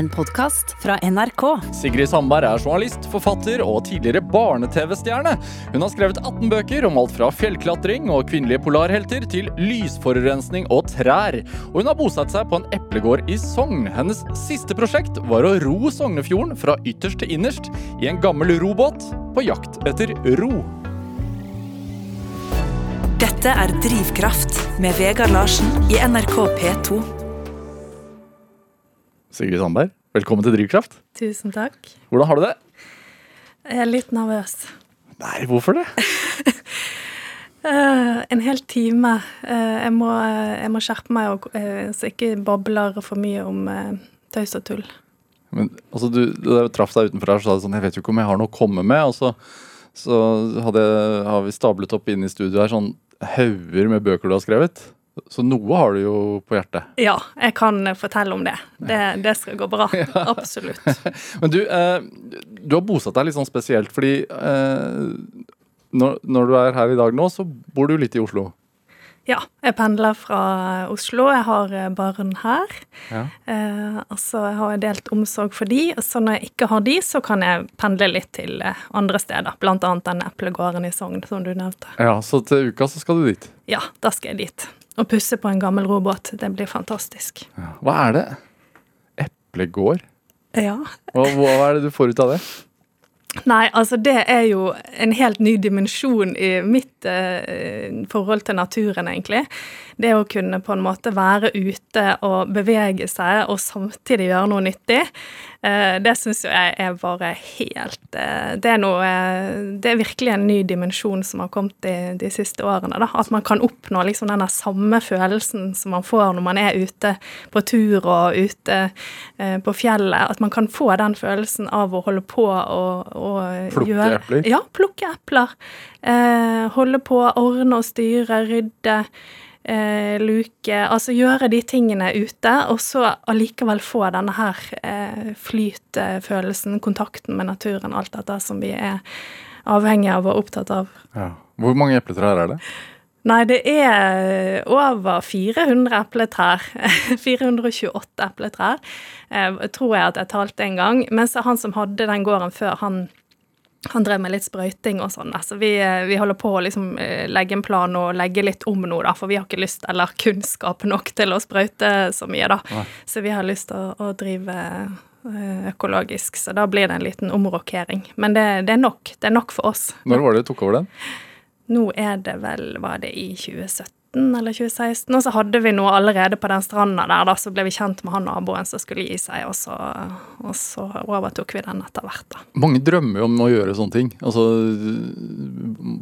en podkast fra NRK. Sigrid Sandberg er journalist, forfatter og tidligere barne-TV-stjerne. Hun har skrevet 18 bøker om alt fra fjellklatring og kvinnelige polarhelter til lysforurensning og trær. Og hun har bosatt seg på en eplegård i Sogn. Hennes siste prosjekt var å ro Sognefjorden fra ytterst til innerst i en gammel robåt på jakt etter ro. Dette er Drivkraft med Vegard Larsen i NRK P2. Sigrid Sandberg, velkommen til Drivkraft. Tusen takk. Hvordan har du det? Jeg er litt nervøs. Nei, hvorfor det? Uh, en hel time. Uh, jeg, må, jeg, må, skjerpe meg og, uh, så jeg ikke babler for mye om tøys og tull. Men altså, du, du traff deg utenfor her og sa sånn Jeg vet jo ikke om jeg har noe å komme med. Og så, så hadde, har vi stablet opp inne i studio her sånn hauger med bøker du har skrevet. Så noe har du jo på hjertet? Ja, jeg kan fortelle om det. Det, det skal gå bra. Ja. Absolutt. Men du, eh, du har bosatt deg litt sånn spesielt, fordi eh, når, når, du er her i dag nå, så bor du litt i Oslo? Ja, jeg pendler fra Oslo. Jeg har eh, barn her. Ja. Eh, altså, jeg har delt omsorg for de, så når jeg ikke har de, så kan jeg pendle litt til eh, andre steder. Blant annet den eplegården i Sogn, som du nevnte. Ja, Så til uka så skal du dit? Ja, da skal jeg dit. Og pusse på en gammel robåt. Det blir fantastisk. Ja. Hva er det? Eplegård? Ja. Hva, hva er det du får ut av det? Nei, altså det er jo en helt ny dimensjon i mitt eh, forhold til naturen, egentlig. Det å kunne på en måte være ute og bevege seg og samtidig gjøre noe nyttig. Eh, det syns jo jeg er bare helt eh, Det er noe Det er virkelig en ny dimensjon som har kommet de, de siste årene. da, At man kan oppnå liksom den samme følelsen som man får når man er ute på tur og ute eh, på fjellet. At man kan få den følelsen av å holde på og, og Plukke gjøre, epler? Ja, plukke epler. holde på, ordne og styre, rydde eh, luke Altså gjøre de tingene ute, og så allikevel få denne her eh, flytfølelsen, kontakten med naturen, alt dette som vi er avhengig av og opptatt av. Ja. Hvor mange epletrær er det? Nei, det er over 400 epletrær. 428 epletrær, eh, tror jeg at jeg talte en gang. Mens han som hadde den gården før, han han drev med litt sprøyting og sånn. Så vi, eh, vi, holder på å liksom eh, legge en plan og legge litt om nå, da. For vi har ikke lyst eller kunnskap nok til å sprøyte så mye, da. Nei. Så vi har lyst til å, å, drive eh, økologisk. Så da blir det en liten omrokering. Men det, det, er nok. Det er nok for oss. Når var det du tok over den? Nå er det vel Var det i 2017? Eller 2016. Og så hadde vi noe allerede på den stranda der, da, så ble vi kjent med han naboen som skulle gi seg, og så, og så overtok vi den etter hvert, da. Mange drømmer jo om å gjøre sånne ting. Altså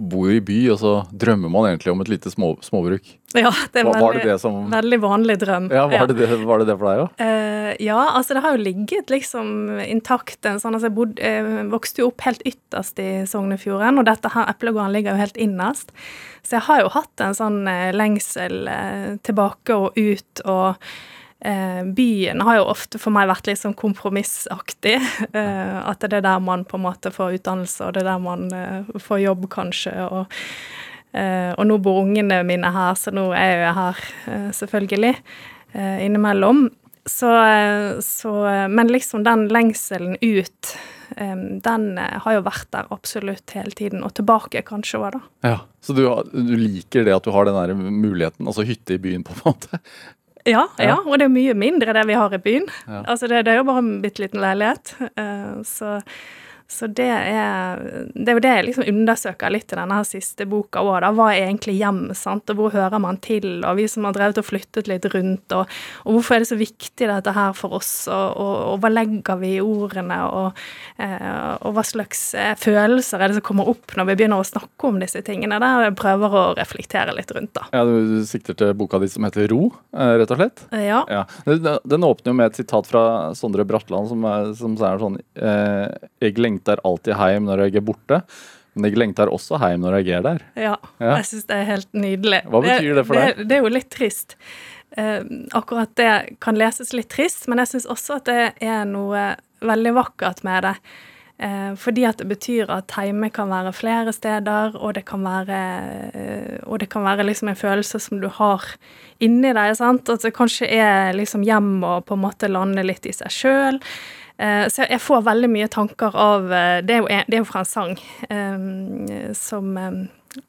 bor i by, og så drømmer man egentlig om et lite små, småbruk. Ja, det er en veldig, det som... veldig vanlig drøm. Ja, var, ja. Det det, var det det, for deg òg? Ja? Uh, ja, altså det har jo ligget liksom intakt en sånn altså Jeg bod, uh, vokste jo opp helt ytterst i Sognefjorden, og dette her eplegården ligger jo helt innerst. Så jeg har jo hatt en sånn uh, lengsel tilbake og ut, og byen har jo ofte for meg vært litt sånn kompromissaktig. at det er der man på en måte får utdannelse, og det er der man får jobb, kanskje. og Uh, og nå bor ungene mine her, så nå er jeg jo her, uh, selvfølgelig, uh, innimellom. Så, så, Men liksom den lengselen ut, den har jo vært der absolutt hele tiden. Og tilbake kanskje òg, da. Ja, Så du, du, liker det at du har den der muligheten, altså hytte i byen, på en måte? Ja, ja, ja, og det er mye mindre det vi har i byen. Ja. Altså det, det, er jo bare en bitte liten leilighet. så så det er, det er jo det jeg liksom undersøker litt i denne her siste boka òg. Hva er egentlig hjem, sant, og hvor hører man til? Og vi som har drevet og flyttet litt rundt, og, og hvorfor er det så viktig dette her for oss, og, og, og hva legger vi i ordene, og, eh, hva slags eh, følelser er det som kommer opp når vi begynner å snakke om disse tingene? Der jeg prøver å reflektere litt rundt, da. Ja, Du sikter til boka di som heter Ro, eh, rett og slett? Ja. ja. Den åpner jo med et sitat fra Sondre Bratland som er, som er sånn eh, Jeg lengter lengter alltid hjem når jeg er borte. Men jeg lengter også hjem når jeg er der. Ja, ja. jeg syns det er helt nydelig. Hva betyr det for deg? Det, det, er jo litt trist. Uh, akkurat det kan leses litt trist, men jeg syns også at det er noe veldig vakkert med det. Eh, fordi at det betyr at hjemme kan være flere steder, og det kan være, eh, og det kan være liksom en følelse som du har inni deg. sant? At det kanskje er liksom hjem og på en måte lande litt i seg sjøl. Eh, så jeg får veldig mye tanker av eh, Det er jo, det er jo fra en sang eh, som, eh,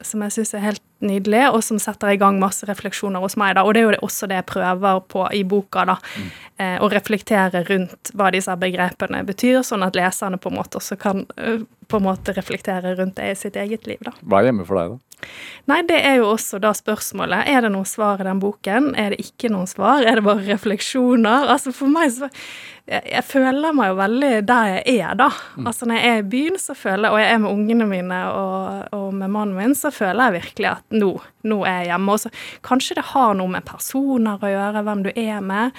som jeg syns er helt nydelig, og som setter i gang masse refleksjoner hos meg. da, Og det er jo også det jeg prøver på i boka, da. Mm. Eh, å reflektere rundt hva disse begrepene betyr, sånn at leserne på en måte også kan på en måte reflektere rundt det i sitt eget liv. da. Hva er hjemme for deg, da? Nei, det er jo også da spørsmålet. Er det noen svar i den boken? Er det ikke noen svar? Er det bare refleksjoner? Altså for meg så Jeg, jeg føler meg jo veldig der jeg er, da. Mm. Altså når jeg er i byen, så føler jeg, og jeg er med ungene mine og, og med mannen min, så føler jeg virkelig at nå, nå er jeg hjemme. Og så kanskje det har noe med personer å gjøre, hvem du er med.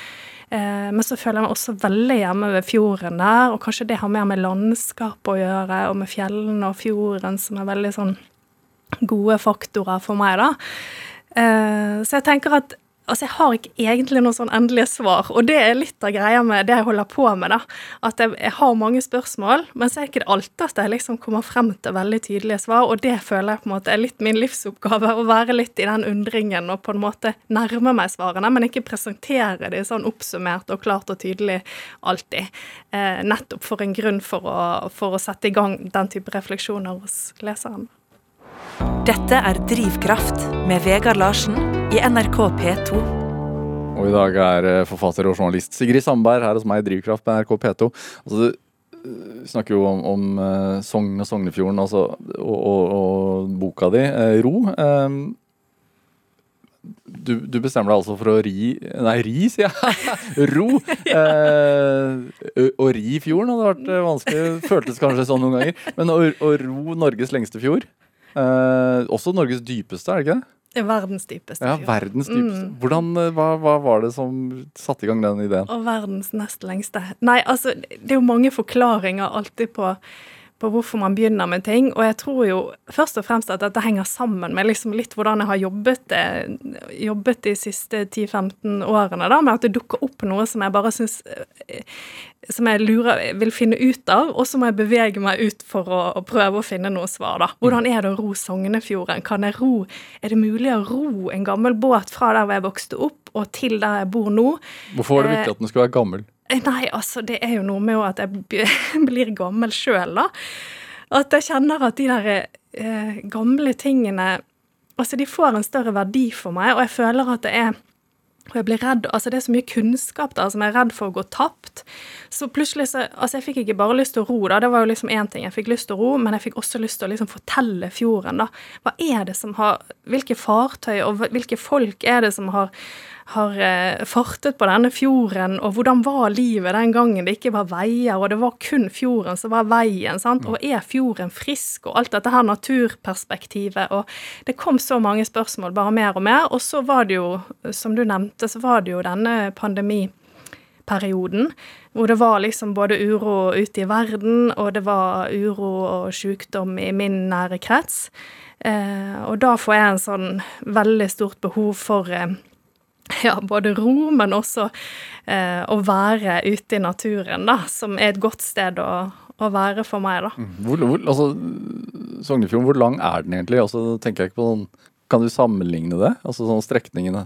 Eh, men så føler jeg meg også veldig hjemme ved fjorden der, og kanskje det har mer med landskapet å gjøre, og med fjellene og fjorden, som er veldig sånn gode faktorer for meg, da. Eh, så jeg tenker at Altså, jeg har ikke egentlig noe sånn endelige svar, og det er litt av greia med det jeg holder på med, da. At jeg, jeg har mange spørsmål, men så er ikke det alltid at jeg liksom kommer frem til veldig tydelige svar, og det føler jeg på en måte er litt min livsoppgave, å være litt i den undringen og på en måte nærme meg svarene, men ikke presentere de sånn oppsummert og klart og tydelig alltid. Eh, nettopp for en grunn for å, for å sette i gang den type refleksjoner hos leseren. Dette er Drivkraft med Vegard Larsen i NRK P2. Og i dag er eh, forfatter og journalist Sigrid Sandberg her hos meg i Drivkraft med NRK P2. Altså, du eh, snakker jo om, om uh, Sogn og Sognefjorden altså, og, og, og, boka di, Ro. Um, du, du, bestemmer deg altså for å ri Nei, ri, sier jeg! Ro! Eh, å ri fjorden hadde vært vanskelig. Føltes kanskje sånn noen ganger. Men å, å ro Norges lengste fjord Eh, også Norges dypeste, er det ikke det? Verdens dypeste. Ja, verdens dypeste. Mm. Hvordan, eh, hva, hva, var det som satte i gang den ideen? Og verdens nest lengste. Nei, altså, det er jo mange forklaringer alltid på på hvorfor man begynner med ting. Og jeg tror jo først og fremst at dette henger sammen med liksom litt hvordan jeg har jobbet, jobbet de siste 10-15 årene, da, med at det dukker opp noe som jeg bare syns Som jeg lurer, vil finne ut av, og så må jeg bevege meg ut for å, å, prøve å finne noe svar, da. Hvordan er det å ro Sognefjorden? Kan jeg ro Er det mulig å ro en gammel båt fra der hvor jeg vokste opp, og til der jeg bor nå? Hvorfor var det viktig at den skulle være gammel? Eh, nei, altså, det er jo noe med at jeg blir gammel sjøl, da. At jeg kjenner at de der eh, gamle tingene Altså, de får en større verdi for meg, og jeg føler at det er og jeg blir redd, altså Det er så mye kunnskap der som jeg er redd for å gå tapt. Så plutselig så, altså Jeg fikk ikke bare lyst til å ro, da, det var jo liksom én ting. Jeg fikk lyst til å ro, men jeg fikk også lyst til å liksom fortelle fjorden, da. Hva er det som har Hvilke fartøy og hvilke folk er det som har har eh, fartet på denne fjorden, og hvordan var livet den gangen? Det ikke var veier, og det var kun fjorden som var veien, sant, og er fjorden frisk, og alt dette her naturperspektivet, og det kom så mange spørsmål, bare mer og mer, og så var det jo, som du nevnte, så var det jo denne pandemiperioden, hvor det var liksom både uro ute i verden, og det var uro og sykdom i min nære krets. Eh, og da får jeg en sånn veldig stort behov for eh, ja, både ro, men også eh, å være ute i naturen, da, som er et godt sted å, å være for meg, da. Mm. Hvor, hvor, altså, Sognefjorden, hvor lang er den egentlig? Altså, tenker jeg ikke på noen Kan du sammenligne det? Altså sånn strekningene?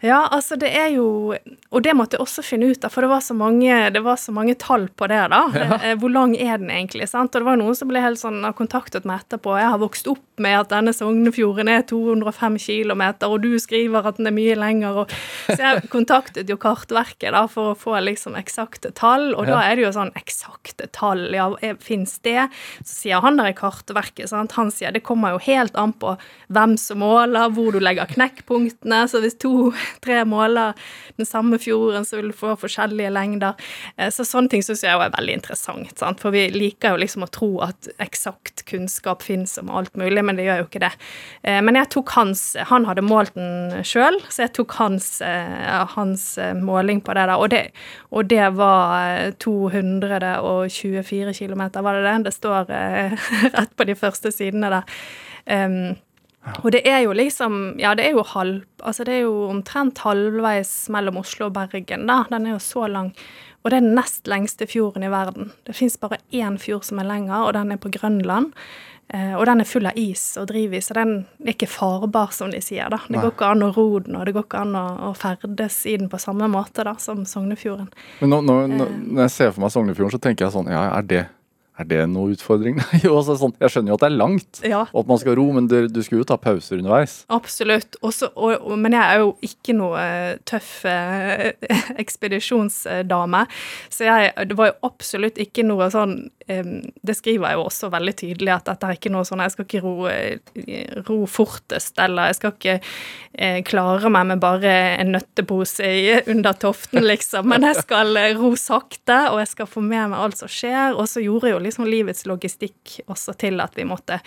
Ja, altså det er jo Og det måtte jeg også finne ut av, for det var så mange, var så mange tall på det, da. Ja. Eh, hvor lang er den egentlig? sant? Og det var noen som ble helt sånn, har kontaktet meg etterpå. Jeg har vokst opp med at denne Sognefjorden er 205 km, og du skriver at den er mye lenger. Og, så jeg kontaktet jo Kartverket da, for å få liksom eksakte tall, og ja. da er det jo sånn eksakte tall, ja, fins det? Så sier han der i Kartverket, sant? han sier det kommer jo helt an på hvem som måler, hvor du legger knekkpunktene. så hvis to tre måler den samme fjorden, så vil du få forskjellige lengder. Eh, så sånne ting syns jeg er veldig interessant, sant? for vi liker jo liksom å tro at eksakt kunnskap fins om alt mulig, men det gjør jo ikke det. Eh, men jeg tok hans Han hadde målt den sjøl, så jeg tok hans, eh, hans måling på det der, og det, og det var 224 km, var det det? Det står rett på de første sidene der. Um, og det er jo liksom Ja, det er jo halv Altså, det er jo omtrent halvveis mellom Oslo og Bergen, da. Den er jo så lang. og det er den nest lengste fjorden i verden. Det fins bare én fjord som er lenger, og den er på Grønland. Eh, og den er full av is og drivis, så den er ikke farbar, som de sier. da. Det Nei. går ikke an å ro den, og det går ikke an å, å ferdes i den på samme måte da, som Sognefjorden. Men nå, nå, eh. når jeg ser for meg Sognefjorden, så tenker jeg sånn Ja, er det, er det noen utfordring? Nei, jo, altså sånn, jeg skjønner jo at det er langt, Ja. og at man skal ro, men du, du skulle jo ta pauser underveis. Absolutt. Også, og, og, men jeg er jo ikke noe eh, tøff eh, ekspedisjonsdame. Så jeg, det var jo absolutt ikke noe sånn Det skriver jeg jo også veldig tydelig, at dette er ikke noe sånn Jeg skal ikke ro, eh, ro fortest, eller jeg skal ikke eh, klare meg med bare en nøttepose under toften, liksom. Men jeg skal eh, ro sakte, og jeg skal få med meg alt som skjer. Og så gjorde jo liksom livets logistikk også til at vi måtte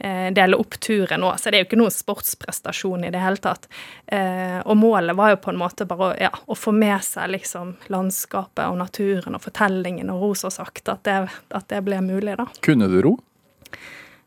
dele opp turen òg, så det er jo ikke noen sportsprestasjon i det hele tatt. Eh, og målet var jo på en måte bare å, ja, å få med seg liksom landskapet og naturen og fortellingen og ro så sakte at det, at det ble mulig, da. Kunne du ro?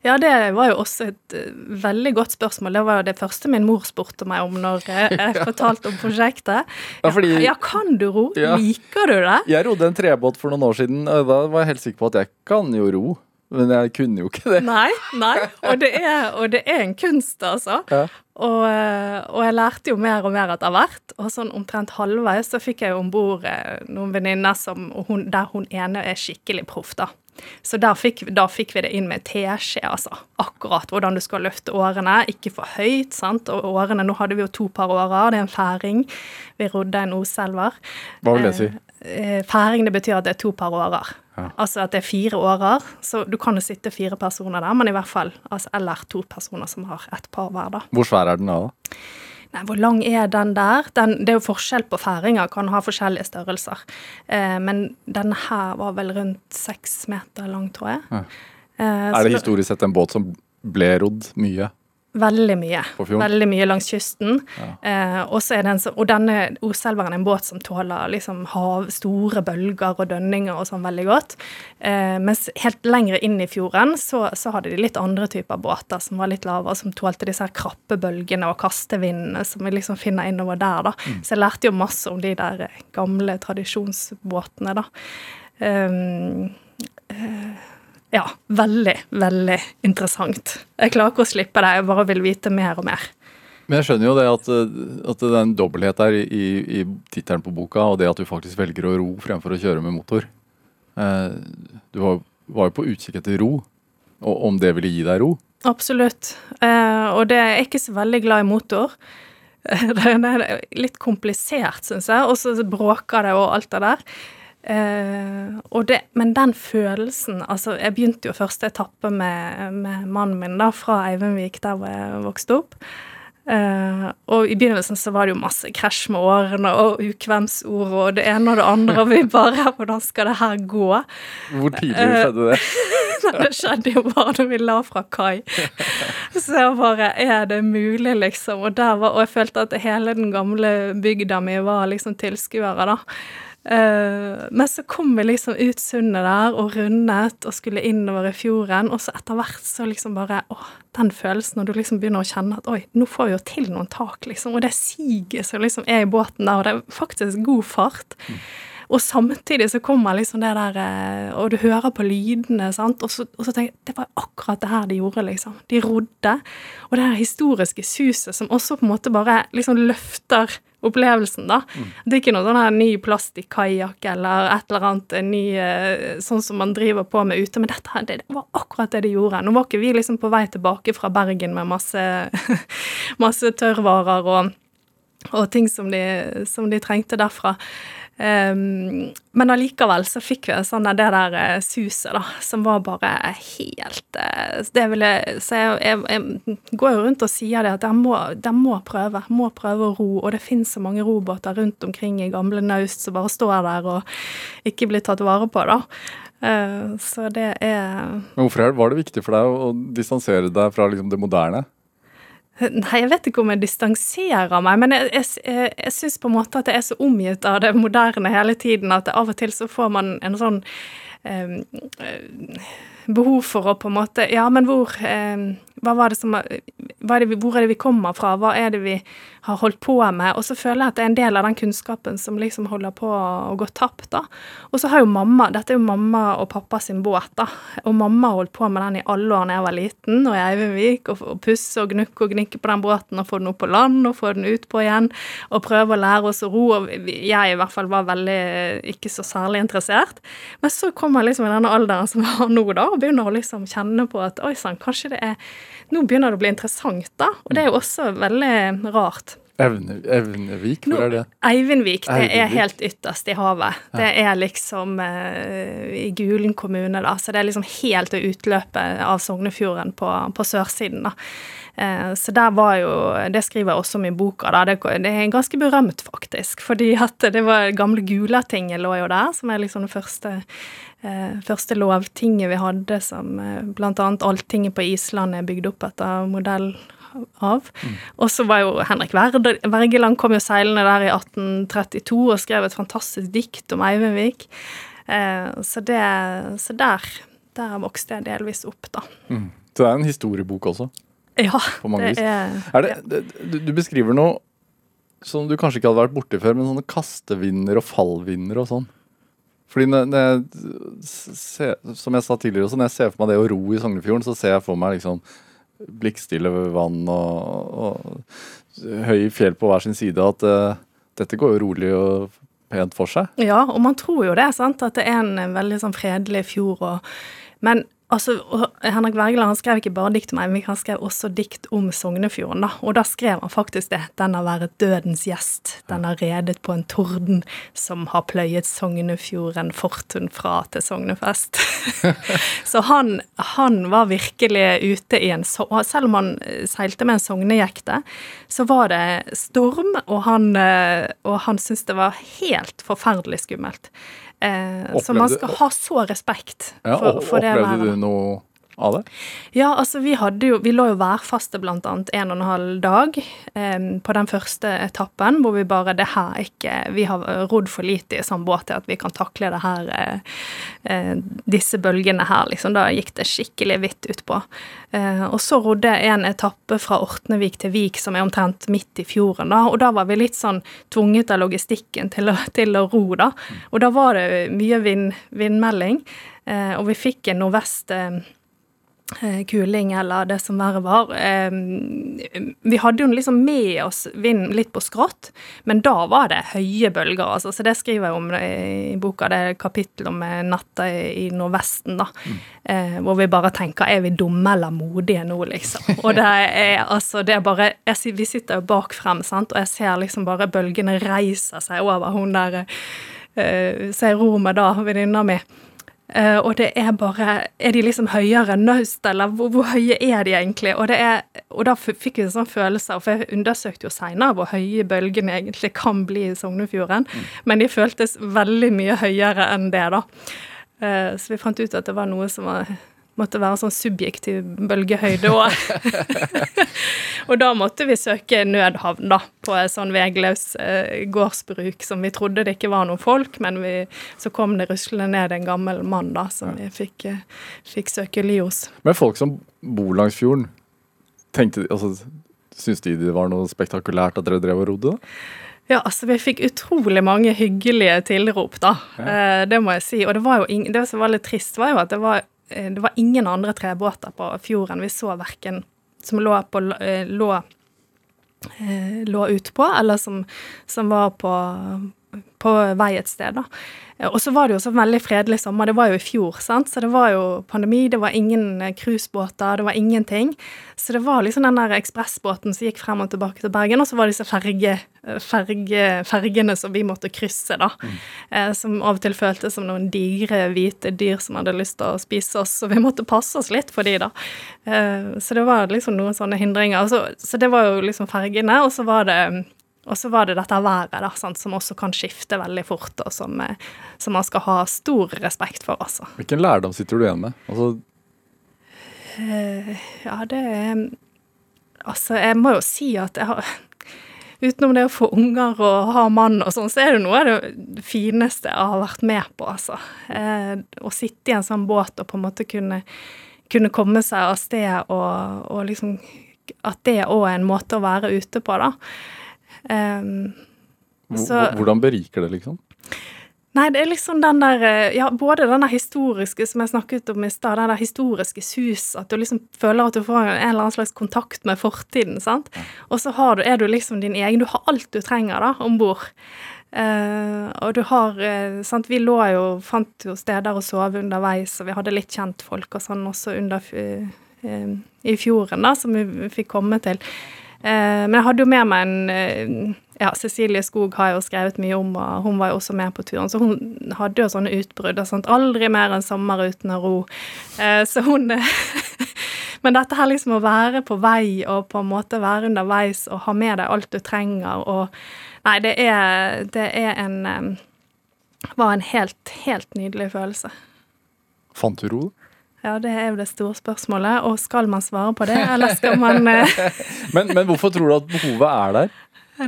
Ja, det var jo også et eh, veldig godt spørsmål. Det var jo det første min mor spurte meg om når eh, jeg fortalte om prosjektet. Ja, fordi- ja, kan du ro? Ja. Liker du det? Jeg rodde en trebåt for noen år siden, og da var jeg helt sikker på at jeg kan jo ro. Men jeg kunne jo ikke det. Nei, nei. Og det er, og det er en kunst, altså. Ja. Og, eh, og jeg lærte jo mer og mer etter hvert. Og sånn omtrent halvveis så fikk jeg jo om bord noen venninner der hun ene er skikkelig proff, da. Så der fikk, da fikk vi det inn med teskje, altså. Akkurat hvordan du skal løfte årene. Ikke for høyt, sant. Og årene Nå hadde vi jo to par årer. Det er en færing. Vi rodde en oselver. Hva vil det si? Eh, Færing det betyr at det er to par årer. Ja. Altså at det er fire årer. Så du kan jo sitte fire personer der, men i hvert fall altså, Eller to personer som har ett par hver, da. Hvor svær er den da? da? Nei, hvor lang er den der? Den, det er jo forskjell på færinger, kan ha forskjellige størrelser. Eh, men denne her var vel rundt seks meter lang, tror jeg. Ja. Eh, Er det historisk sett en båt som ble rodd mye? Veldig mye. Veldig mye langs kysten. Eh, så er den så, og denne Oselveren er en båt som tåler liksom hav, store bølger og dønninger og sånn veldig godt. Eh, mens helt lengre inn i fjorden så, så hadde de litt andre typer båter som var litt lavere, som tålte disse her krappe bølgene og kastevindene som vi liksom finner innover der, da. Så jeg lærte jo masse om de der eh, gamle tradisjonsbåtene, da. Um, eh, ja, veldig, veldig interessant. Jeg klarer ikke å slippe det, jeg bare vil vite mer og mer. Men jeg skjønner jo det at, at det er en dobbelthet der i, i, tittelen på boka, og det at du faktisk velger å ro fremfor å kjøre med motor. Eh, du var, var jo på utkikk etter ro, og om det ville gi deg ro. Absolutt. Eh, og det er jeg ikke så veldig glad i motor. Det er litt komplisert, syns jeg, og så bråker det og alt det der. Og det, men den følelsen Altså, jeg begynte jo første etappe med, med mannen min da, fra Eivindvik, der hvor jeg vokste opp. Uh, og i begynnelsen så var det jo masse krasj med årene og ukvemsord og det ene og det andre, og vi bare Hvordan skal det her gå? Hvor tidlig Eh, skjedde det? Nei, det skjedde jo bare da vi la fra kai. Så jeg bare Er det mulig, liksom? Og, var, og jeg følte at hele den gamle bygda mi var liksom tilskuere, da. Eh, men så kom vi liksom ut sundet der og rundet og skulle innover i fjorden, og så etter hvert så liksom bare Å, den følelsen når du liksom begynner å kjenne at oi, nå får vi jo til noen tak, liksom, og det siget som liksom er i båten der, og det er faktisk god fart. Og samtidig så kommer liksom det der eh, Og du hører på lydene, sant. Og så, og så tenker jeg det var akkurat det her de gjorde, liksom. De rodde. Og det her historiske suset som også på en måte bare liksom løfter opplevelsen, da. Det er ikke noe sånn her ny plastikkajakk eller et eller annet en ny eh, sånn som man driver på med ute, men dette her, det, det var akkurat det de gjorde. Nå var ikke vi liksom på vei tilbake fra Bergen med masse, masse tørrvarer og og ting som de, som de trengte derfra. Um, men allikevel så fikk vi sånn det der eh, suset, da, som var bare helt eh, Det ville, Så jeg, jeg, jeg går jo rundt og sier det at dere må, dere må prøve. Må prøve å ro. Og det finnes så mange robåter rundt omkring i gamle naust som bare står der og ikke blir tatt vare på, da. Eh, så det er Men hvorfor var det viktig for deg å distansere deg fra liksom, det moderne? Nei, jeg vet ikke om jeg distanserer meg, men jeg, jeg, jeg, syns på en måte at jeg er så omgitt av det moderne hele tiden at av og til så får man en sånn eh, eh, behov for å på en måte Ja, men hvor eh, Hva var det som er det vi, Hvor er det vi kommer fra? Hva er det vi har holdt på med? Og så føler jeg at det er en del av den kunnskapen som liksom holder på å gå tapt, da. Og så har jo mamma Dette er jo mamma og pappa sin båt, da. Og mamma har holdt på med den i alle år da jeg var liten, og i Eivindvik, og, og pusse og gnukke og gnikke på den båten og få den opp på land og få den ut på igjen, og prøve å lære oss å ro. Og jeg i hvert fall var veldig ikke så særlig interessert. Men så kommer liksom i denne alderen som jeg har nå, da, og begynner å liksom kjenne på at oi sann, kanskje det er Nå begynner det å bli interessant, da. Og det er jo også veldig rart. Evne, Evnevik, hvor er det? Eivindvik, det Eivindvik. er helt ytterst i havet. Det er liksom eh, i Gulen kommune, da. Så det er liksom helt ved utløpet av Sognefjorden på, på sørsiden, da. Eh, så der var jo Det skriver jeg også om i boka, da. Det, det er ganske berømt, faktisk. Fordi at det var gamle Gulatinget lå jo der, som er liksom det første eh, første lovtinget vi hadde, som eh, annet Alltinget på Island er bygd opp etter modell av. Og så var jo Henrik Wergeland kom jo seilende der i 1832 og skrev et fantastisk dikt om Eivindvik. Eh, så, det, så der, der vokste jeg delvis opp, da. Mm. Så det er en historiebok også, Ja, på mange det vis. er, Er det, det, du, du beskriver noe som du kanskje ikke hadde vært borti før, men sånne kastevinder og fallvinder og sånn. Fordi jeg ser, Som jeg sa tidligere også, når jeg ser for meg det å ro i Sognefjorden, så ser jeg for meg liksom blikkstille vann og, og høye fjell på hver sin side. At uh, dette går jo rolig og pent for seg. Ja, og man tror jo det, sant, at det er en veldig sånn fredelig fjord og Men altså, Henrik Wergeland han skrev ikke bare dikt om Eivik, han skrev også dikt om Sognefjorden, da. Og da skrev han faktisk det. Den har vært dødens gjest. Den har redet på en torden som har pløyet Sognefjorden fortun fra til Sognefest. Så han, han var virkelig ute i en so Selv om han eh, seilte med en sognejekte, så var det storm, og han, eh, og han syntes det var helt forferdelig skummelt. Eh, så man skal ha så respekt Ja, for, og, for det opplevde du noe av det? Ja, altså vi hadde jo Vi lå jo værfaste blant annet en og en halv dag eh, på den første etappen, hvor vi bare Det her er ikke Vi har rodd for lite i sånn båt til at vi kan takle det her eh, eh, Disse bølgene her, liksom. Da gikk det skikkelig hvitt utpå. Eh, og så rodde en etappe fra Ortnevik til Vik, som er omtrent midt i fjorden, da. Og da var vi litt sånn tvunget av logistikken til å, til å ro, da. Og da var det mye vind, vindmelding, eh, og vi fikk en nordvest eh, kuling, eller det som verre var. Eh, vi hadde jo liksom med oss vind litt på skrått, men da var det høye bølger, altså. Så det skriver jeg om i boka, det er et kapittel om eh, natta i, Nordvesten, da. Mm. hvor vi bare tenker er vi dumme eller modige nå, liksom. Og det er altså, det er bare jeg, Vi sitter jo bak frem, sant, og jeg ser liksom bare bølgene reiser seg over hun der Ser med da, venninna mi. Eh, og det er bare Er de liksom høyere enn naust, eller hvor, hvor høye er de egentlig? Og, det er, og da fikk vi en sånn følelse, av, for jeg undersøkte jo seinere hvor høye bølgene egentlig kan bli i Sognefjorden, men de føltes veldig mye høyere enn det, da. Eh, så vi fant ut at det var noe som var, måtte være sånn subjektiv bølgehøyde òg. og da måtte vi søke nødhavn, da, på et sånn vegløs eh, gårdsbruk som vi trodde det ikke var noen folk, men vi, så kom det ruslende ned en gammel mann, da, som vi fikk, eh, fikk søke ly hos. Men folk som bor langs fjorden, tenkte, altså, syns de det var noe spektakulært at dere drev og rodde? da? Ja, altså vi fikk utrolig mange hyggelige tilrop, da. Eh, det må jeg si. Og det var jo ing det som var litt trist, var jo at det var, det var ingen andre trebåter på fjorden. Vi så verken som lå på eh, lå, eh, lå utpå, eller som, som var på, på vei et sted, da. Eh, Og så var det jo så veldig fredelig sommer. Det var jo i fjor, sant. Så det var jo pandemi, det var ingen eh, cruisebåter, det var ingenting. Så det var liksom den der ekspressbåten som gikk frem og tilbake til Bergen, og så var det disse ferge, eh, ferge, fergene som vi måtte krysse, da. Mm. som av og til føltes som noen digre, hvite dyr som hadde lyst til å spise oss, så vi måtte passe oss litt for de, da. Eh, så det var liksom noen sånne hindringer. Så, så det var jo liksom fergene, og så var det og så var det dette været, da, sant, som også kan skifte veldig fort, og som, eh, som man skal ha stor respekt for, altså. Hvilken lærdom sitter du igjen med? Altså, Uh, ja, det er Altså, jeg må jo si at jeg har utenom det å få unger og ha mann og sånn, så er det noe av det fineste jeg har vært med på, altså. Eh, å sitte i en sånn båt og på en måte kunne, kunne komme seg av sted og, og liksom At det òg er en måte å være ute på, da. Um, så, Hvordan beriker det, liksom? Nei, det er liksom den der eh, Ja, både den der historiske som jeg snakket om i stad, den der historiske sus, at du liksom føler at du får en eller annen slags kontakt med fortiden, sant. Og så du, er du liksom din egen Du har alt du trenger, da, om bord. Uh, og du har uh, sant, Vi lå jo, fant jo steder å sove underveis, og vi hadde litt kjentfolk og sånn også under uh, i fjorden, da, som vi fikk komme til. Men jeg hadde jo med meg en ja, Cecilie Skog har jo skrevet mye om, og hun var jo også med på turen. Så hun hadde jo sånne utbrudd. Sant? Aldri mer enn sommer uten å ro. Eh, så hun Men dette her liksom å være på vei og på en måte være underveis og ha med deg alt du trenger og Nei, det er, det er en Var en helt, helt nydelig følelse. Fant du ro? Ja, det er jo det store spørsmålet. Og skal man svare på det, eller skal man eh, men, men hvorfor tror du at behovet er der?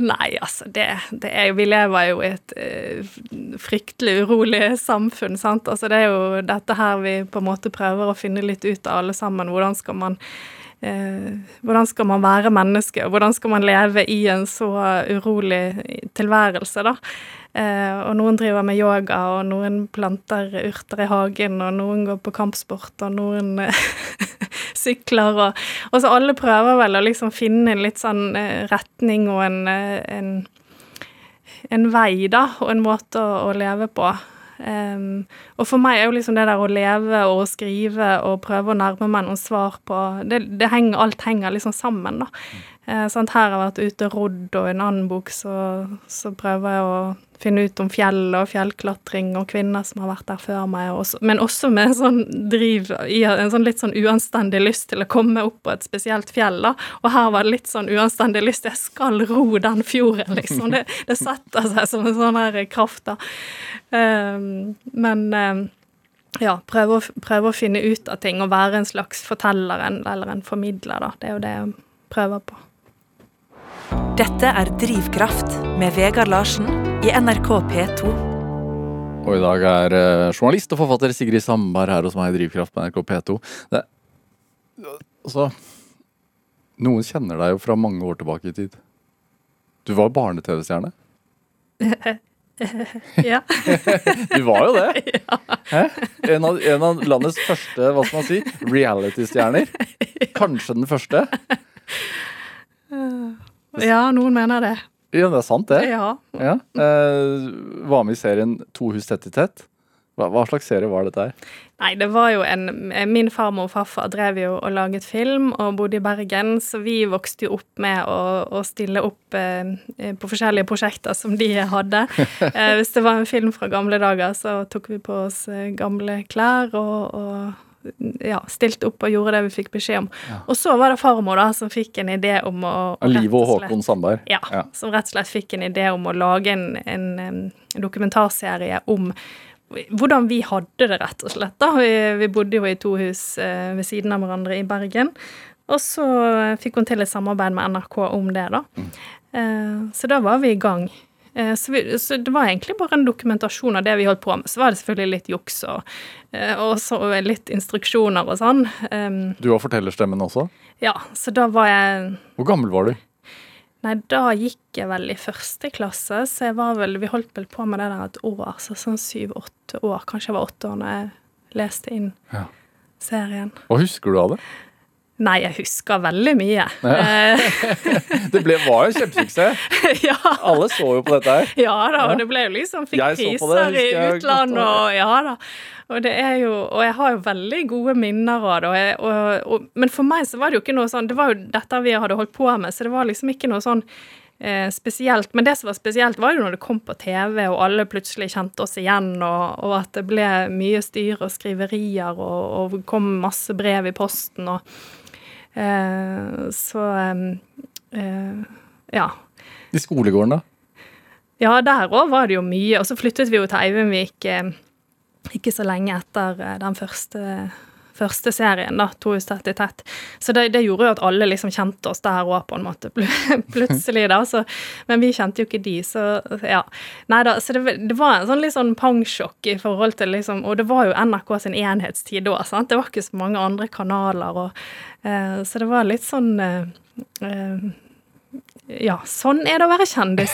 Nei, altså det, det er jo Vi lever jo i et uh, fryktelig urolig samfunn, sant. Altså det er jo dette her vi på en måte prøver å finne litt ut av alle sammen. Hvordan skal man uh, hvordan skal man være menneske, og hvordan skal man leve i en så urolig tilværelse, da. Uh, og noen driver med yoga, og noen planter urter i hagen, og noen går på kampsport, og noen sykler og Og så alle prøver vel å liksom finne en litt sånn eh, retning og en, eh, en, en vei, da, og en måte å, å leve på. Um, og for meg er jo liksom det der å leve og skrive og prøve å nærme meg noen svar på det, det henger, Alt henger liksom sammen, da. Uh, sant? her har jeg vært ute og rodd, og i en annen bok så, så prøver jeg å finne ut om fjell og fjellklatring og kvinner som har vært der før meg, også, men også med sånn driv i en sånn litt sånn uanstendig lyst til å komme opp på et spesielt fjell, da. Og her var det litt sånn uanstendig lyst jeg skal ro den fjorden, liksom. Det, det setter seg som en sånn her kraft, da. Eh, men eh, ja, prøve å, prøve å, finne ut av ting og være en slags forteller eller en formidler, da. Det er jo det jeg prøver på. Dette er Drivkraft med Vegard Larsen i NRK P2. Og i dag er uh, journalist og forfatter Sigrid Sandberg her hos meg i Drivkraft på NRK P2. Det, altså Noen kjenner deg jo fra mange år tilbake i tid. Du var barne-TV-stjerne. ja. du var jo det. Ja. En, av, en, av, landets første hva skal man si, reality-stjerner. Kanskje den første. Ja, noen mener det. Ja, det er sant, det. Ja. ja. Eh, var med i serien To hus tett i tett. Hva, hva, slags serie var dette her? Nei, det var jo en Min farmor og farfar drev jo og laget film og bodde i Bergen, så vi vokste jo opp med å, å stille opp eh, på forskjellige prosjekter som de hadde. Eh, hvis det var en film fra gamle dager, så tok vi på oss eh, gamle klær og, og ja, stilte opp og gjorde det vi fikk beskjed om. Ja. Og så var det farmor da, som fikk en idé om å Liv og Håkon Sandberg. Ja, ja, som rett og slett fikk en idé om å lage en, en, en dokumentarserie om hvordan vi hadde det, rett og slett. da. Vi, vi bodde jo i to hus eh, ved siden av hverandre i Bergen. Og så fikk hun til et samarbeid med NRK om det, da. Mm. Eh, så da var vi i gang. Eh, så, vi, så, det var egentlig bare en dokumentasjon av det vi holdt på med. Så var det selvfølgelig litt juks og, eh, og så litt instruksjoner og sånn. Du har fortellerstemmen også? Ja, så da var jeg Hvor gammel var du? Nei, da gikk jeg vel i første klasse, så jeg var vel Vi holdt vel på med det der et år, så sånn syv-åtte år. Kanskje jeg var åtte år når jeg leste inn ja. serien. Hva husker du av det? Nei, jeg husker veldig mye. Ja. det ble, var en kjempesuksess. ja. Alle så jo på dette her. Ja da, og det ble jo liksom Fikk priser i utlandet og ja da. Og det er jo Og jeg har jo veldig gode minner av det. Og, og, og, men for meg så var det jo ikke noe sånn Det var jo dette vi hadde holdt på med, så det var liksom ikke noe sånn eh, spesielt. Men det som var spesielt, var jo når det kom på TV, og alle plutselig kjente oss igjen, og, og at det ble mye styr og skriverier, og, og kom masse brev i posten. og Eh, så eh, ja. I skolegården, da? Ja, der òg var det jo mye. Og så flyttet vi jo til Eivindvik eh, ikke så lenge etter den første første serien, da, To hus tett i tett. Så det, det, gjorde jo at alle liksom kjente oss der òg, på en måte, plutselig, da. Så, men vi kjente jo ikke de, så ja. Nei da, så det, det var en sånn litt sånn pangsjokk i forhold til liksom Og det var jo NRK sin enhetstid da, sant. Det var ikke så mange andre kanaler, og eh, Så det var litt sånn eh, eh ja, sånn er det å være kjendis.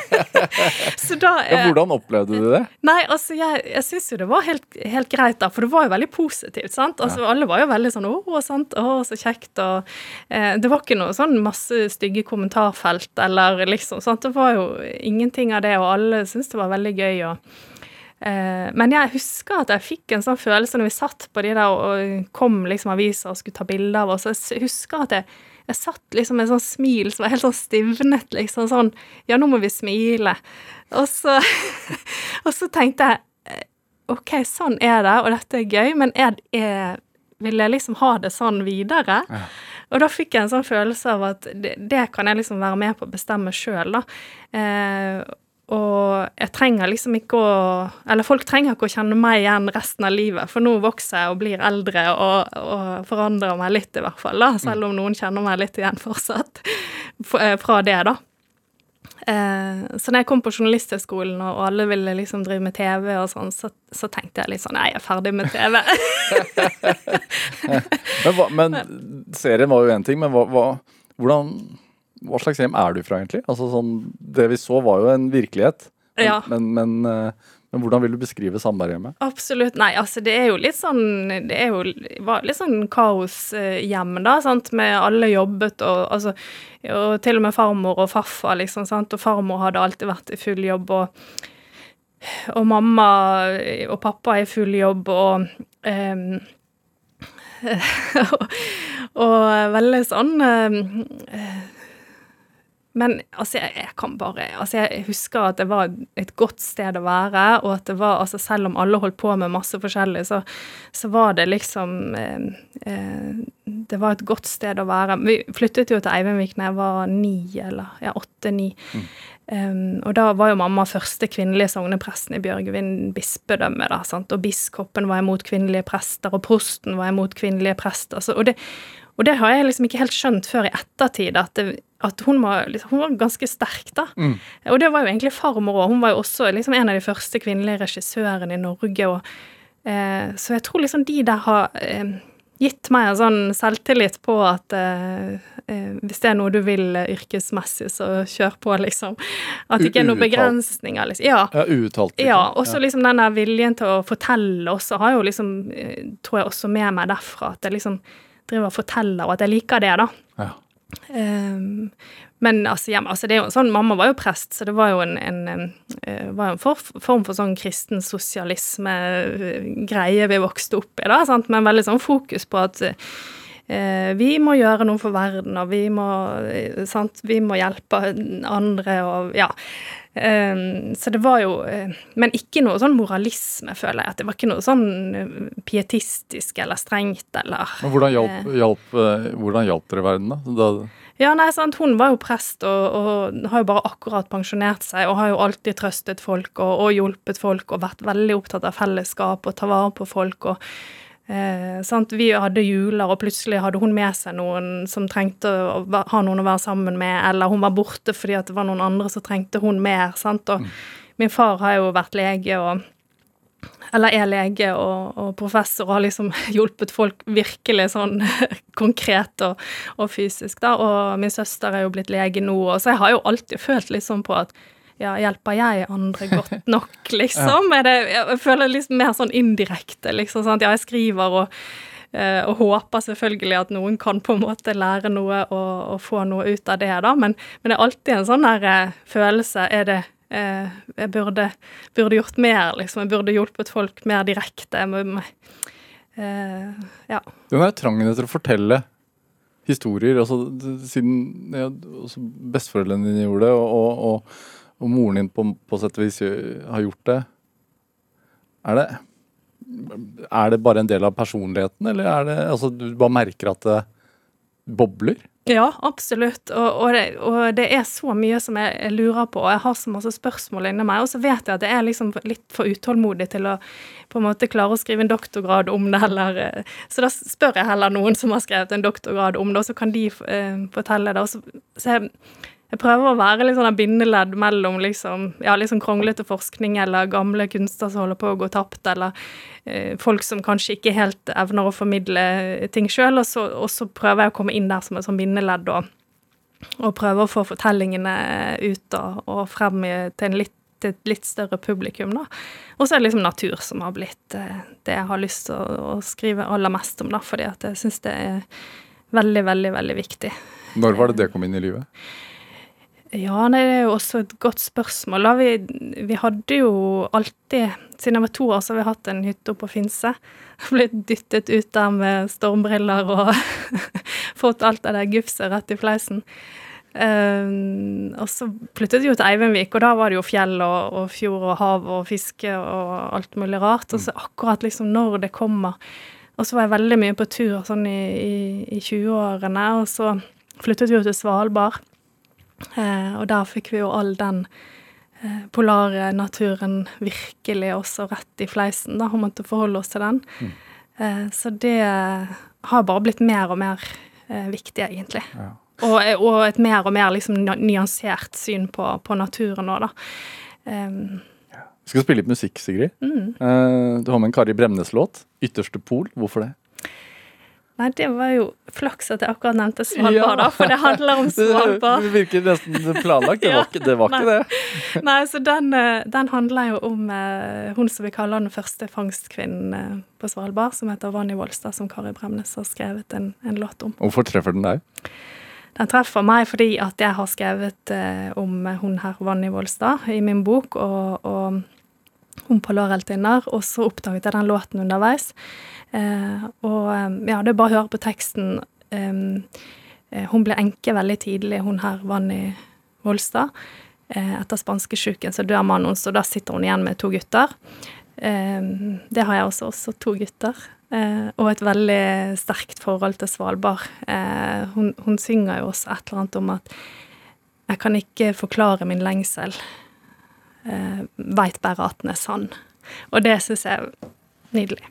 så da ja, Hvordan opplevde du det? Nei, altså, Jeg, jeg syns jo det var helt, helt, greit, da. For det var jo veldig positivt. sant? Altså, ja. Alle var jo veldig sånn 'Å, sant, å, så kjekt', og eh, Det var ikke noe sånn masse stygge kommentarfelt eller liksom. sant? Det var jo ingenting av det, og alle syntes det var veldig gøy. og eh, men jeg husker at jeg fikk en sånn følelse når vi satt på de der og kom liksom aviser og skulle ta bilder av oss. Jeg husker at jeg jeg satt liksom med et sånt smil som var helt sånn stivnet, liksom sånn Ja, nå må vi smile. Og så, og så tenkte jeg eh, OK, sånn er det, og dette er gøy, men er, er, vil jeg liksom ha det sånn videre? Ja. Og da fikk jeg en sånn følelse av at det, det kan jeg liksom være med på å bestemme sjøl, da. Eh, og jeg trenger liksom ikke å Eller folk trenger ikke å kjenne meg igjen resten av livet, for nå vokser jeg og blir eldre og, og forandrer meg litt, i hvert fall, da, selv om noen kjenner meg litt igjen fortsatt eh, fra det, da. Eh, så når jeg kom på Journalisthøgskolen, og alle ville liksom drive med TV og sånn, så, så, tenkte jeg litt sånn Nei, jeg er ferdig med TV. men, hva, men, serien var jo én ting, men hva, hva, hvordan hva slags hjem er du fra, egentlig? Altså sånn, Det vi så, var jo en virkelighet. Men, ja. men, men, men, men hvordan vil du beskrive Sandberghjemmet? Absolutt. Nei, altså det er jo litt sånn Det er jo var litt sånn kaoshjem, da, sant, med alle jobbet og altså Og til og med farmor og farfar, liksom, sant, og farmor hadde alltid vært i full jobb, og og mamma og pappa er i full jobb, og um, og, og veldig sånn uh, men altså, jeg, jeg, kan bare Altså, jeg husker at det var et godt sted å være, og at det var Altså, selv om alle holdt på med masse forskjellig, så, så var det liksom eh, eh, Det var et godt sted å være. Vi flyttet jo til Eivindvik da jeg var ni, eller ja, åtte-ni. Mm. Um, og da var jo mamma første kvinnelige sognepresten i Bjørgvin bispedømme, da, sant? og biskopen var imot kvinnelige prester, og prosten var imot kvinnelige prester. Så, og, det, og det har jeg liksom ikke helt skjønt før i ettertid, at, det, at hun, var, liksom, hun, var, ganske sterk, da. Mm. Og det var jo egentlig farmor òg. Hun var jo også liksom en av de første kvinnelige regissørene i Norge. Og, eh, så jeg tror liksom de der har eh, gitt meg en sånn selvtillit på at eh, eh hvis det er noe du vil yrkesmessig, så kjør på, liksom. At det ikke er noen begrensninger, liksom. Ja, ja uuttalt. Liksom. Ja, også liksom den der viljen til å fortelle også har jo liksom, eh, tror jeg, også med meg derfra. At jeg liksom driver og forteller, og at jeg liker det, da. Ja. Um, men altså, ja, altså, det er jo sånn, Mamma var jo prest, så det var jo en, en, en, eh, var en for, form for sånn kristen sosialisme-greie vi vokste opp i, da, sant? men veldig sånn fokus på at uh, vi må gjøre noe for verden, og vi må, sant? vi må hjelpe andre, og ja. Um, så det var jo uh, Men ikke noe sånn moralisme, føler jeg. At det var ikke noe sånn uh, pietistisk eller strengt eller Men hvordan hjalp, uh, hjalp, hvordan hjalp dere verden, da? da ja, nei, sant, Hun var jo prest og, og, har jo bare akkurat pensjonert seg og har jo alltid trøstet folk og, og hjulpet folk og vært veldig opptatt av fellesskap og ta vare på folk. og Eh, vi hadde juler, og plutselig hadde hun med seg noen som trengte å ha noen å være sammen med, eller hun var borte fordi det var noen andre som trengte hun mer. sant? Og mm. min far har jo vært lege og eller er lege og, og, professor og har liksom hjulpet folk virkelig sånn konkret og, og, fysisk, da. Og min søster er jo blitt lege nå, og så jeg har jo alltid følt litt sånn på at ja, hjelper jeg andre godt nok, liksom? Er det, jeg føler liksom mer sånn indirekte, liksom. Sant? Ja, jeg skriver og, eh, og håper selvfølgelig at noen kan på en måte lære noe og, og få noe ut av det, da. Men, men, det er alltid en sånn der eh, følelse Er det eh, Jeg burde, burde, gjort mer, liksom. Jeg burde hjulpet folk mer direkte. Med, eh, ja. Den der trangen etter å fortelle historier, altså siden ja, besteforeldrene dine gjorde det, og, og, og moren din på, på sett og vis har gjort det, er det er det bare en del av personligheten, eller er det altså du bare merker at det bobler? Ja, absolutt. Og, og, det, og, det, er så mye som jeg, lurer på, og jeg har så masse spørsmål inni meg. Og så vet jeg at jeg er liksom litt for utålmodig til å på en måte klare å skrive en doktorgrad om det, eller Så da spør jeg heller noen som har skrevet en doktorgrad om det, og så kan de eh, fortelle det. Og så, så jeg, jeg prøver å være litt sånn bindeledd mellom liksom, ja, liksom kronglete forskning eller gamle kunster som holder på å gå tapt, eller eh, folk som kanskje ikke helt evner å formidle ting sjøl, og, og, så prøver jeg å komme inn der som et sånn bindeledd og, og prøve å få fortellingene ut og, og frem til, litt, til, et litt større publikum, da. Og så er det liksom natur som har blitt eh, det jeg har lyst til å, å, skrive aller mest om, da, fordi at jeg syns det er veldig, veldig, veldig viktig. Når var det det kom inn i livet? Ja, nei, det er jo også et godt spørsmål. Vi, vi hadde jo alltid Siden jeg var to år, så har vi hatt en hytte oppe på Finse. Blitt dyttet ut der med stormbriller og fått alt av det gufset rett i fleisen. Um, og så flyttet vi jo til Eivindvik, og da var det jo fjell og, og, fjord og hav og fiske og alt mulig rart. Og så akkurat liksom når det kommer Og så var jeg veldig mye på tur sånn i, i, i 20-årene, og så flyttet vi jo til Svalbard. Eh, og der fikk vi jo all den eh, polare naturen virkelig også rett i fleisen, da, og måtte forholde oss til den. Mm. Eh, så det har bare blitt mer og mer viktig, egentlig. Ja. Og, og, et mer og mer liksom nyansert syn på, på naturen nå, da. Um, vi skal spille litt musikk, Sigrid. Mm. Du har med en Kari Bremnes-låt. 'Ytterste pol'. Hvorfor det? Nei, det var jo flaks at jeg akkurat nevnte Svalbard, ja. da, for det handler om Svalbard. Det virker nesten planlagt. Det var ikke det. Var ikke det. Nei, så den, eh, den, handler jo om eh, hun som vi kaller den første fangstkvinnen eh, på Svalbard, som heter Vanni Volstad, som Kari Bremnes har skrevet en, en låt om. Hvorfor treffer den deg? Den treffer meg fordi at jeg har skrevet eh, om hun her, Vanni Volstad, i min bok, og, og hun på Lårheltinner, og så oppdaget jeg den låten underveis. Eh, og eh, ja, det er bare å høre på teksten. Eh, hun ble enke veldig tidlig, hun her, Vanni Volstad. Etter spanskesjuken så dør mannen hennes, og da sitter hun igjen med to gutter. Det har jeg også, også to gutter. Og et veldig sterkt forhold til Svalbard. Hun, hun synger jo også et eller annet om at jeg kan ikke forklare min lengsel. Veit bare at den er sann. Og det syns jeg er nydelig.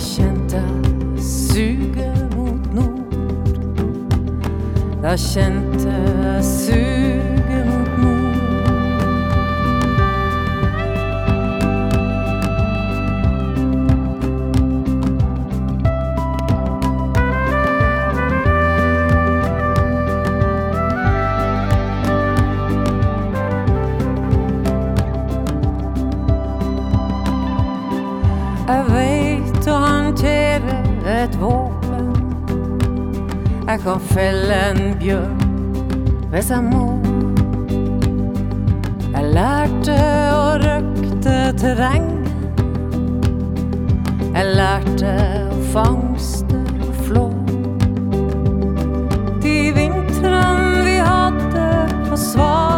Da kjente jeg suget mot nord. Da kjente jeg suget et felle en bjørn hvis jeg må. Jeg lærte å røkte terreng. Jeg lærte å fangste flå. De vintrene vi hadde på Svalbard.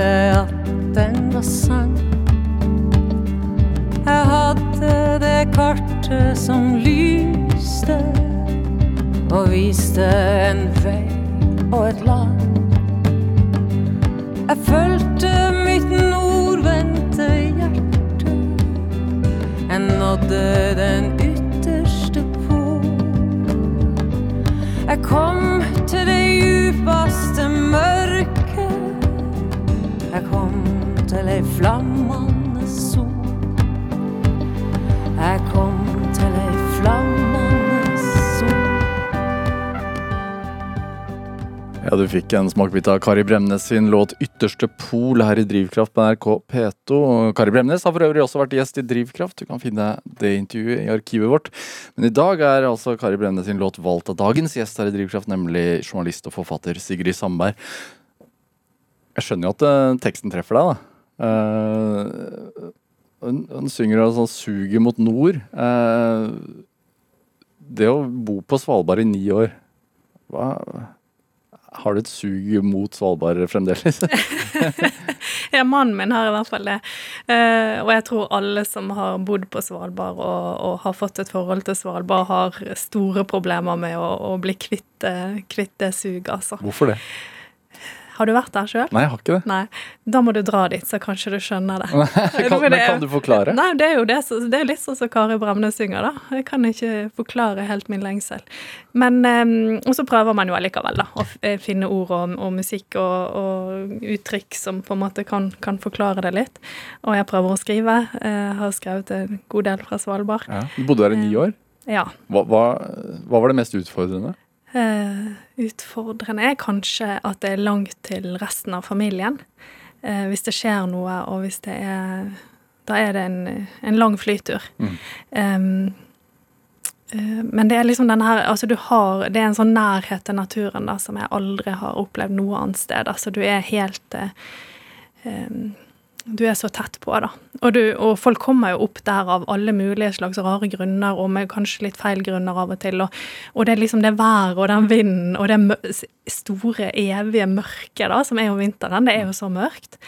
Bare at den var sann. Jeg hadde det kartet som lyste og viste en vei og et land. Jeg fulgte mitt nordvendte hjerte. Jeg nådde den ytterste pol. Jeg kom til det djupeste mørket. Jeg kom til ei flammende sol. Jeg kom til ei flammende sol. Ja, Du fikk en smakebit av Kari Bremnes sin låt 'Ytterste pol' her i Drivkraft på NRK P2. Kari Bremnes har for øvrig også vært gjest i Drivkraft. Du kan finne det intervjuet i arkivet vårt. Men i dag er altså Kari Bremnes sin låt valgt av dagens gjest her i Drivkraft, nemlig journalist og forfatter Sigrid Sandberg. Jeg skjønner jo at uh, teksten treffer deg, da. Eh, hun, hun synger altså 'suget mot nord'. Uh, det å bo på Svalbard i ni år, hva har du et sug mot Svalbard fremdeles? Ja, mannen min har i hvert fall det. Uh, og jeg tror alle som har bodd på Svalbard og, og har fått et forhold til Svalbard, har store problemer med å, å bli kvitt, kvitt det suget, altså. Hvorfor det? Har du vært der sjøl? Nei, jeg har ikke det. Nei. Da må du dra dit, så kanskje du skjønner det. kan, men kan du forklare? Nei, det er jo det, det er litt sånn som Kari Bremnes synger, da. Jeg kan ikke forklare helt min lengsel. Men eh, Og så prøver man jo allikevel, da, å eh, finne ord og, og musikk og, og uttrykk som på en måte kan, kan forklare det litt. Og jeg prøver å skrive. Jeg har skrevet en god del fra Svalbard. Ja. Du bodde der i ni år. Ja. Hva, hva, hva var det mest utfordrende? Eh, utfordrende er kanskje at det er langt til resten av familien. Eh, hvis det skjer noe, og hvis det er Da er det en, en lang flytur. Mm. Um, uh, men det er liksom den her Altså, du har Det er en sånn nærhet til naturen da, som jeg aldri har opplevd noe annet sted. Altså, du er helt em, du er så tett på, da. Og, du, og folk kommer jo opp der av alle mulige slags rare grunner, og med kanskje litt feil grunner av og til. Og, og det er liksom det været og den vinden og det store, evige mørket da, som er om vinteren. Det er jo så mørkt.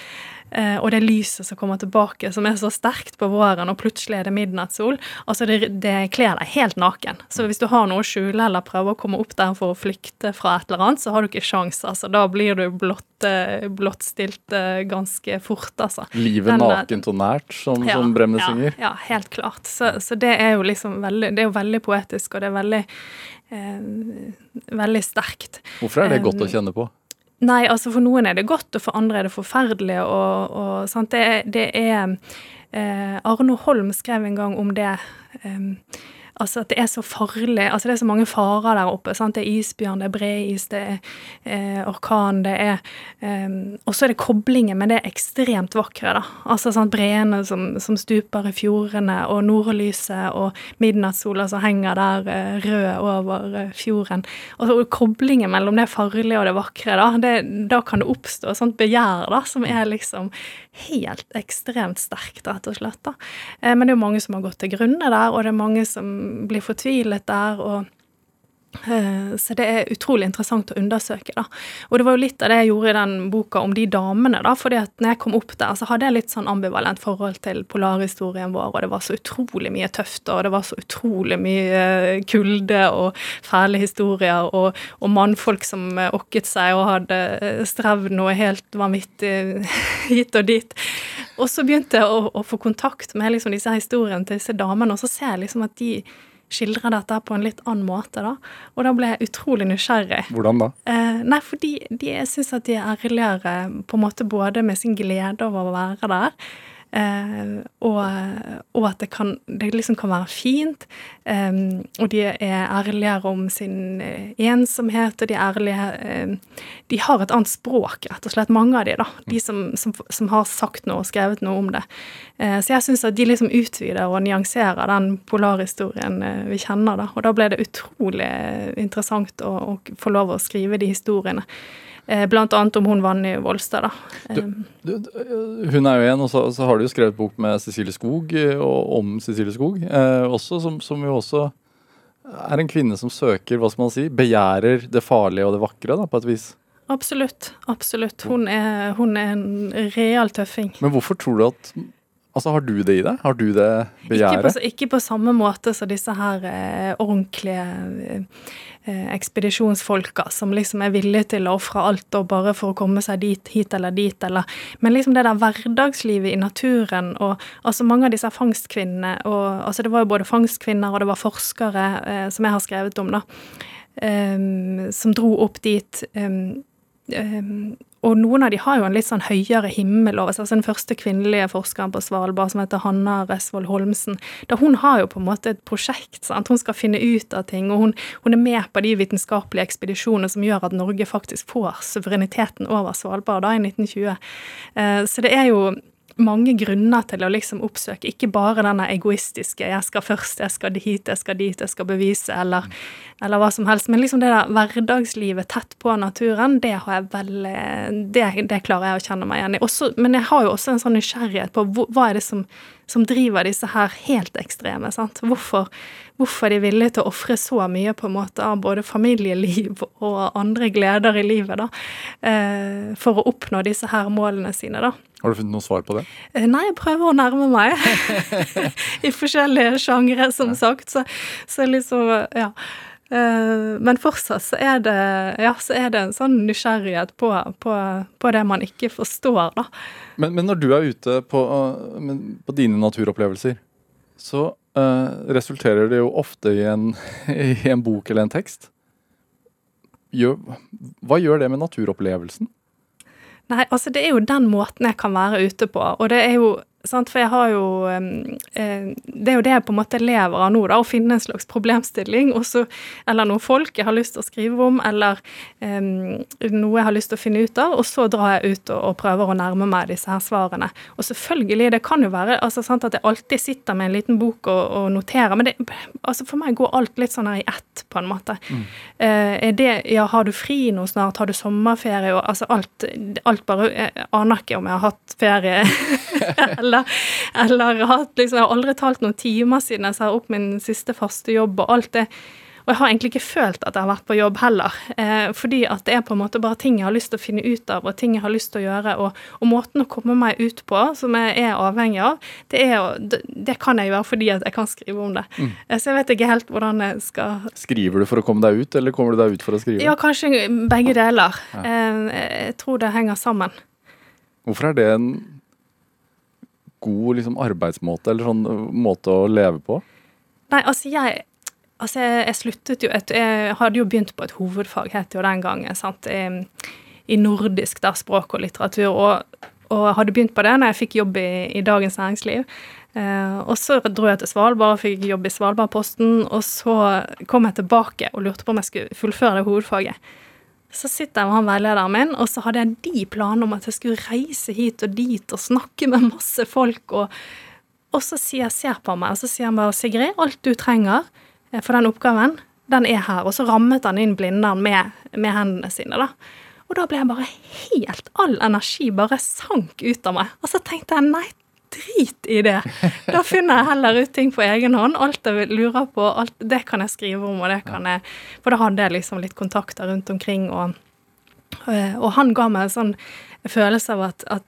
Eh, og det lyset som kommer tilbake, som er så sterkt på våren, og plutselig er det midnattssol. Altså, det, det kler deg helt naken. Så hvis du har noe å skjule, eller prøver å komme opp der for å flykte fra et eller annet, så har du ikke sjans, altså. Da blir du blott, eh, blottstilt eh, ganske fort, altså. Livet Den nakent og nært, som, som Bremnes ja, synger. Ja, helt klart. Så, så det er jo liksom veldig Det er jo veldig poetisk, og det er veldig eh, Veldig sterkt. Hvorfor er det godt å kjenne på? Nei, altså for noen er det godt, og for andre er det forferdelig. Og, og sant? Det, det er eh, Arno Holm skrev en gang om det. em, altså at det er så farlig. altså Det er så mange farer der oppe. sant? Det er isbjørn, det er breis, det er eh, orkan, det er eh, Og så er det koblingen, men det er ekstremt vakre. da. Altså sant? Breene som, som stuper i fjordene, og nordlyset og midnattssola som henger der eh, rød over eh, fjorden. Og så koblingen mellom det farlige og det vakre, da, det, da kan det oppstå sånt begjær da, som er liksom helt ekstremt sterkt, rett og slett. da. Eh, Men det er jo mange som har gått til grunne der, og det er mange som blir fortvilet der. og så det er utrolig interessant å undersøke. da. Og det var jo litt av det jeg gjorde i den boka om de damene. da, fordi at når jeg kom opp der, så hadde jeg litt sånn ambivalent forhold til polarhistorien vår, og det var så utrolig mye tøft, og det var så utrolig mye eh, kulde og fæle historier, og, og mannfolk som eh, okket seg og hadde strevd noe helt vanvittig hit og dit. Og så begynte jeg å, å få kontakt med liksom disse historiene til disse damene, og så ser jeg liksom at de skildrer dette på en litt annen måte, da. Og da ble jeg utrolig nysgjerrig. Hvordan da? Eh, nei, fordi de, jeg syns at de er ærligere på en måte både med sin glede over å være der, Eh, og, og, at det, kan, det liksom kan være fint. Eh, og de er ærligere om sin eh, ensomhet, og de er ærlige eh, De har et annet språk, rett og slett, mange av de, da. De som, som, som har sagt noe og skrevet noe om det. Eh, så jeg syns at de liksom utvider og nyanserer den polarhistorien eh, vi kjenner, da. Og da ble det utrolig interessant å, å få lov å skrive de historiene. Eh, blant annet om hun Vanny Volstad, da. Du, eh, du, hun er jo en, og så, så, har du jo skrevet bok med Cecilie Skog, eh, og om Cecilie Skog, eh, også, som, som, jo også er en kvinne som søker, hva skal man si, begjærer det farlige og det vakre, da, på et vis. Absolutt. Absolutt. Hun er, hun er en real tøffing. Men hvorfor tror du at Altså, Har du det i deg? Har du det begjæret? Ikke på, ikke på samme måte som disse her eh, ordentlige eh, ekspedisjonsfolka som liksom er villige til å ofre alt og bare for å komme seg dit, hit eller dit, eller Men liksom det der hverdagslivet i naturen og altså mange av disse fangstkvinnene og altså Det var jo både fangstkvinner og det var forskere eh, som jeg har skrevet om, da, eh, som dro opp dit. Um, og noen av de har jo en litt sånn høyere himmel over seg. Altså den første kvinnelige forskeren på Svalbard, som heter Hanna Resvold Holmsen, da hun har jo på en måte et prosjekt. sant? Hun skal finne ut av ting, og hun, hun er med på de vitenskapelige ekspedisjonene som gjør at Norge faktisk får suvereniteten over Svalbard da i 1920. Eh, så det er jo mange grunner til å liksom oppsøke, ikke bare denne egoistiske 'jeg skal først, jeg skal hit, jeg skal dit, jeg skal bevise', eller, eller hva som helst. Men liksom det der hverdagslivet tett på naturen, det har vel Det, det klarer jeg å kjenne meg igjen i. Også, men jeg har jo også en sånn nysgjerrighet på hva er det som, som driver disse her helt ekstreme. sant? Hvorfor, hvorfor er de villige til å ofre så mye på en måte av både familieliv og andre gleder i livet, da, eh, for å oppnå disse her målene sine, da. Har du funnet noe svar på det? Eh, nei, jeg prøver å nærme meg. I forskjellige sjangre, som sagt. Så, så liksom, ja. Eh, men fortsatt så er det, ja, så er det en sånn nysgjerrighet på, på, på det man ikke forstår, da. Men, men når du er ute på, på dine naturopplevelser, så uh, resulterer det jo ofte i en, i en bok eller en tekst. Gjør, hva gjør det med naturopplevelsen? Nei, altså det er jo den måten jeg kan være ute på. Og det er jo? For jeg har jo eh, Det er jo det jeg på en måte lever av nå, da, å finne en slags problemstilling, også, eller noen folk jeg har lyst til å skrive om, eller um, noe jeg har lyst til å finne ut av, og så drar jeg ut og, og prøver å nærme meg disse her svarene. Og selvfølgelig, det kan jo være altså, sant, at jeg alltid sitter med en liten bok og, og noterer, men det, altså, for meg går alt litt sånn her i ett, på en måte. Mm. Uh, er det Ja, har du fri nå snart? Har du sommerferie? Og altså alt, alt bare Jeg aner ikke om jeg har hatt ferie. eller eller, hatt liksom, Jeg har aldri talt noen timer siden jeg sa opp min siste faste jobb og alt det. Og jeg har egentlig ikke følt at jeg har vært på jobb heller. Eh, fordi at det er på en måte bare ting jeg har lyst til å finne ut av, og ting jeg har lyst til å gjøre. Og, og måten å komme meg ut på, som jeg er avhengig av, det, er, det, det kan jeg gjøre fordi at jeg kan skrive om det. Mm. Eh, så jeg vet ikke helt hvordan jeg skal Skriver du for å komme deg ut, eller kommer du deg ut for å skrive? Ja, kanskje begge deler. Ja. Eh, jeg tror det henger sammen. Hvorfor er det en god liksom, arbeidsmåte, eller sånn måte å leve på? Nei, altså jeg Altså, jeg, jeg sluttet jo et, Jeg hadde jo begynt på et hovedfag, het jo den gangen, sant, i, i nordisk da, språk og litteratur, og, og hadde begynt på det når jeg fikk jobb i, i Dagens Næringsliv. Eh, og så dro jeg til Svalbard og fikk jobb i Svalbardposten, og så kom jeg tilbake og lurte på om jeg skulle fullføre det hovedfaget. Så sitter jeg med han veilederen min, og så hadde jeg de planene om at jeg skulle reise hit og dit og snakke med masse folk, og, og så sier jeg ser på meg, og så sier han bare 'Sigrid, alt du trenger eh, for den oppgaven, den er her'. Og så rammet han inn Blindern med, med hendene sine, da. Og da ble jeg bare helt All energi bare sank ut av meg. Og så tenkte jeg nei, drit i det. Da finner jeg heller ut ting på egen hånd. Alt jeg lurer på, alt, det kan jeg skrive om, og det kan jeg For da hadde jeg liksom litt kontakter rundt omkring, og, eh, og han ga meg en sånn følelse av at, at,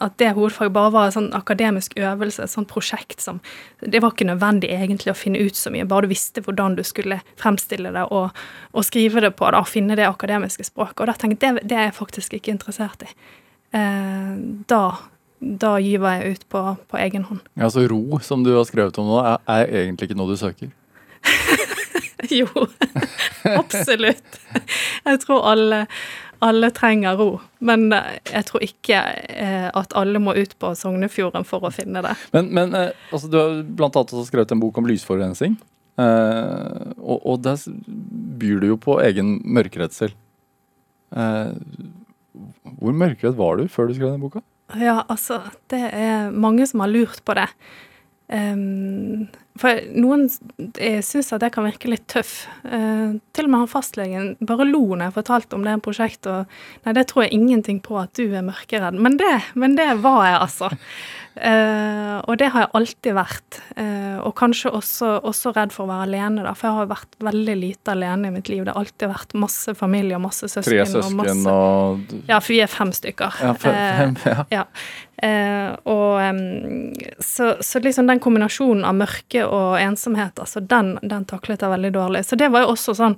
at det hovedfaget bare var en sånn akademisk øvelse, et sånt prosjekt som Det var ikke nødvendig egentlig å finne ut så mye, bare du visste hvordan du skulle fremstille det og, og skrive det på, da, og finne det akademiske språket. Og da tenkte jeg det, det er jeg faktisk ikke interessert i. Eh, da da gyver jeg ut på, på egen hånd. Ja, Så ro, som du har skrevet om nå, er, er egentlig ikke noe du søker? jo, absolutt. Jeg tror alle, alle trenger ro. Men jeg tror ikke eh, at alle må ut på Sognefjorden for å finne det. Men, men eh, altså, du har blant annet også skrevet en bok om lysforurensning. Eh, og, og der byr du jo på egen mørkeredsel. Eh, hvor mørkeredd var du før du skrev den boka? Ja, altså, det er mange som har lurt på det. Um, for noen syns at det kan virke litt tøff. Uh, til og med han fastlegen bare lo når jeg fortalte om det prosjektet, og nei, det tror jeg ingenting på at du er mørkeredd. Men det, men det var jeg, altså. Uh, og det har jeg alltid vært. Uh, og kanskje også, også, redd for å være alene, da. For jeg har vært veldig lite alene i mitt liv. Det har alltid vært masse familie og masse søsken. Tre søsken og, masse, og Ja, for vi er fem stykker. Ja, fem, fem, ja. ja. og um, så, så, liksom den kombinasjonen av mørke og ensomhet, altså den, den taklet jeg veldig dårlig. Så det var jo også sånn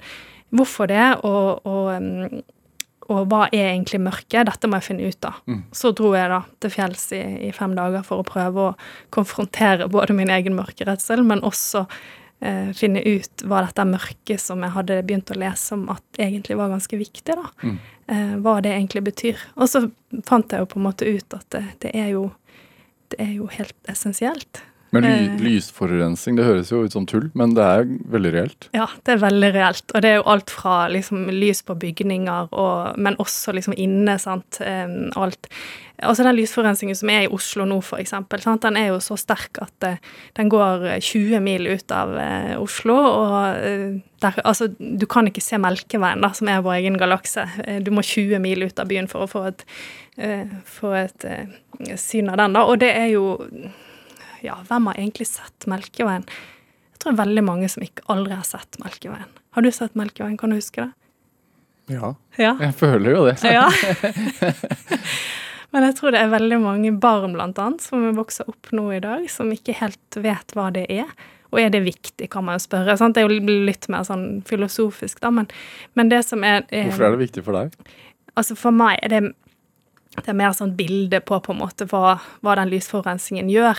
Hvorfor det? Og, og um, og hva er egentlig mørket? Dette må jeg finne ut av. Mm. Så dro jeg da til fjells i, i, fem dager for å prøve å konfrontere både min egen mørkeredsel, men også eh, finne ut hva dette mørket som jeg hadde begynt å lese om, at egentlig var ganske viktig, da. Mm. Eh, hva det egentlig betyr. Og så fant jeg jo på en måte ut at det, det, er, jo, det er jo helt essensielt. Men ly eh. lysforurensning, det høres jo ut som tull, men det er veldig reelt? Ja, det er veldig reelt. Og det er jo alt fra liksom, lys på bygninger, og, men også liksom inne, sant. Alt. Altså den lysforurensningen som er i Oslo nå, for eksempel, sant? den er jo så sterk at uh, den går 20 mil ut av Oslo. Og der, altså, du kan ikke se Melkeveien, da, som er vår egen galakse. du må 20 mil ut av byen for å få et, få et syn av den, da. Og det er jo ja, hvem har egentlig sett Melkeveien? Jeg tror det er veldig mange som ikke aldri har sett Melkeveien. Har du sett Melkeveien, kan du huske det? Ja. ja. Jeg føler jo det. Ja. Men jeg tror det er veldig mange barn, blant annet, som vokser opp nå i dag, som ikke helt vet hva det er. Og er det viktig, kan man jo spørre. Sant? Det er jo litt mer sånn filosofisk, da, men, men det som er, er Hvorfor er det viktig for deg? Altså For meg er det det er mer sånn bilde på på en måte hva, hva den lysforurensningen gjør.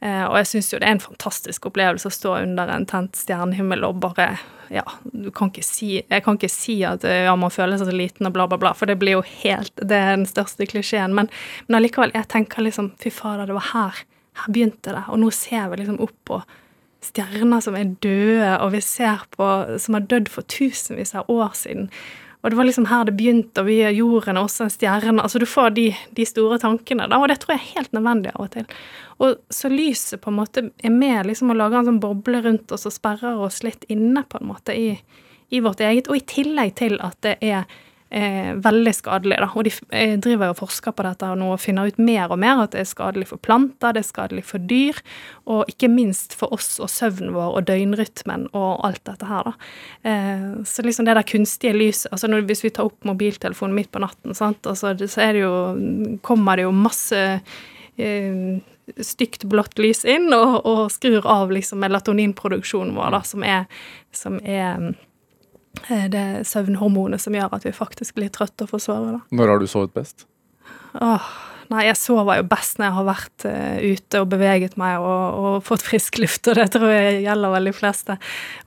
Eh, og jeg syns jo det er en fantastisk opplevelse å stå under en tent stjernehimmel og bare Ja, du kan ikke si Jeg kan ikke si at ja, man føler seg så liten og bla, bla, bla, for det blir jo helt Det er den største klisjeen. Men, men allikevel, jeg tenker liksom Fy fader, det var her. Her begynte det. Og nå ser vi liksom opp på stjerner som er døde, og vi ser på Som har dødd for tusenvis av år siden. Og det var liksom her det begynte, og vi er jorden og også en stjerne. Altså du får de, de, store tankene, da, og det tror jeg er helt nødvendig av og til. Og så lyset på en måte er med liksom å lage en sånn boble rundt oss og sperrer oss litt inne på en måte i, i vårt eget, og i tillegg til at det er eh, veldig skadelig. Da. Og de eh, driver og forsker på dette og finner ut mer og mer at det er skadelig for planter, det er skadelig for dyr, og ikke minst for oss og søvnen vår og døgnrytmen og alt dette her. Da. Eh, så liksom det der kunstige lyset altså når, Hvis vi tar opp mobiltelefonen midt på natten, sant? Altså, så er det jo, kommer det jo masse eh, stygt blått lys inn og, og skrur av liksom melatoninproduksjonen vår, da, som er, som er det søvnhormonet som gjør at vi faktisk blir trøtte og får sove. Da. Når har du sovet best? Åh, nei, jeg sover jo best når jeg har vært uh, ute og beveget meg og, og, fått frisk luft, og det tror jeg gjelder veldig fleste.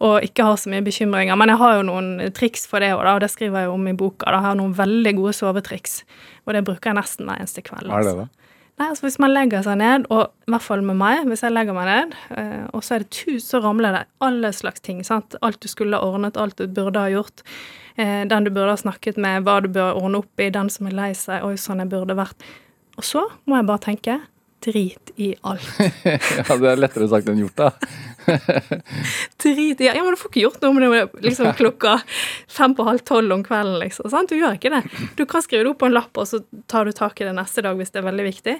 Og ikke har så mye bekymringer. Men jeg har jo noen triks for det òg, og det skriver jeg om i boka. Da. Jeg har noen veldig gode sovetriks, og det bruker jeg nesten hver eneste kveld. Hva er det altså. Nei, altså Hvis man legger seg ned, og i hvert fall med meg, hvis jeg legger meg ned, eh, og så er det tus, så ramler det alle slags ting. sant? Alt du skulle ha ordnet, alt du burde ha gjort. Eh, den du burde ha snakket med, hva du bør ordne opp i, den som er lei seg, oi, sånn jeg burde vært. Og så må jeg bare tenke drit i alt. ja, det er lettere sagt enn gjort, da. Drit i Ja, men du får ikke gjort noe med det liksom klokka fem på halv tolv om kvelden, liksom. Sant? Du gjør ikke det. Du kan skrive det opp på en lapp, og så tar du tak i det neste dag hvis det er veldig viktig.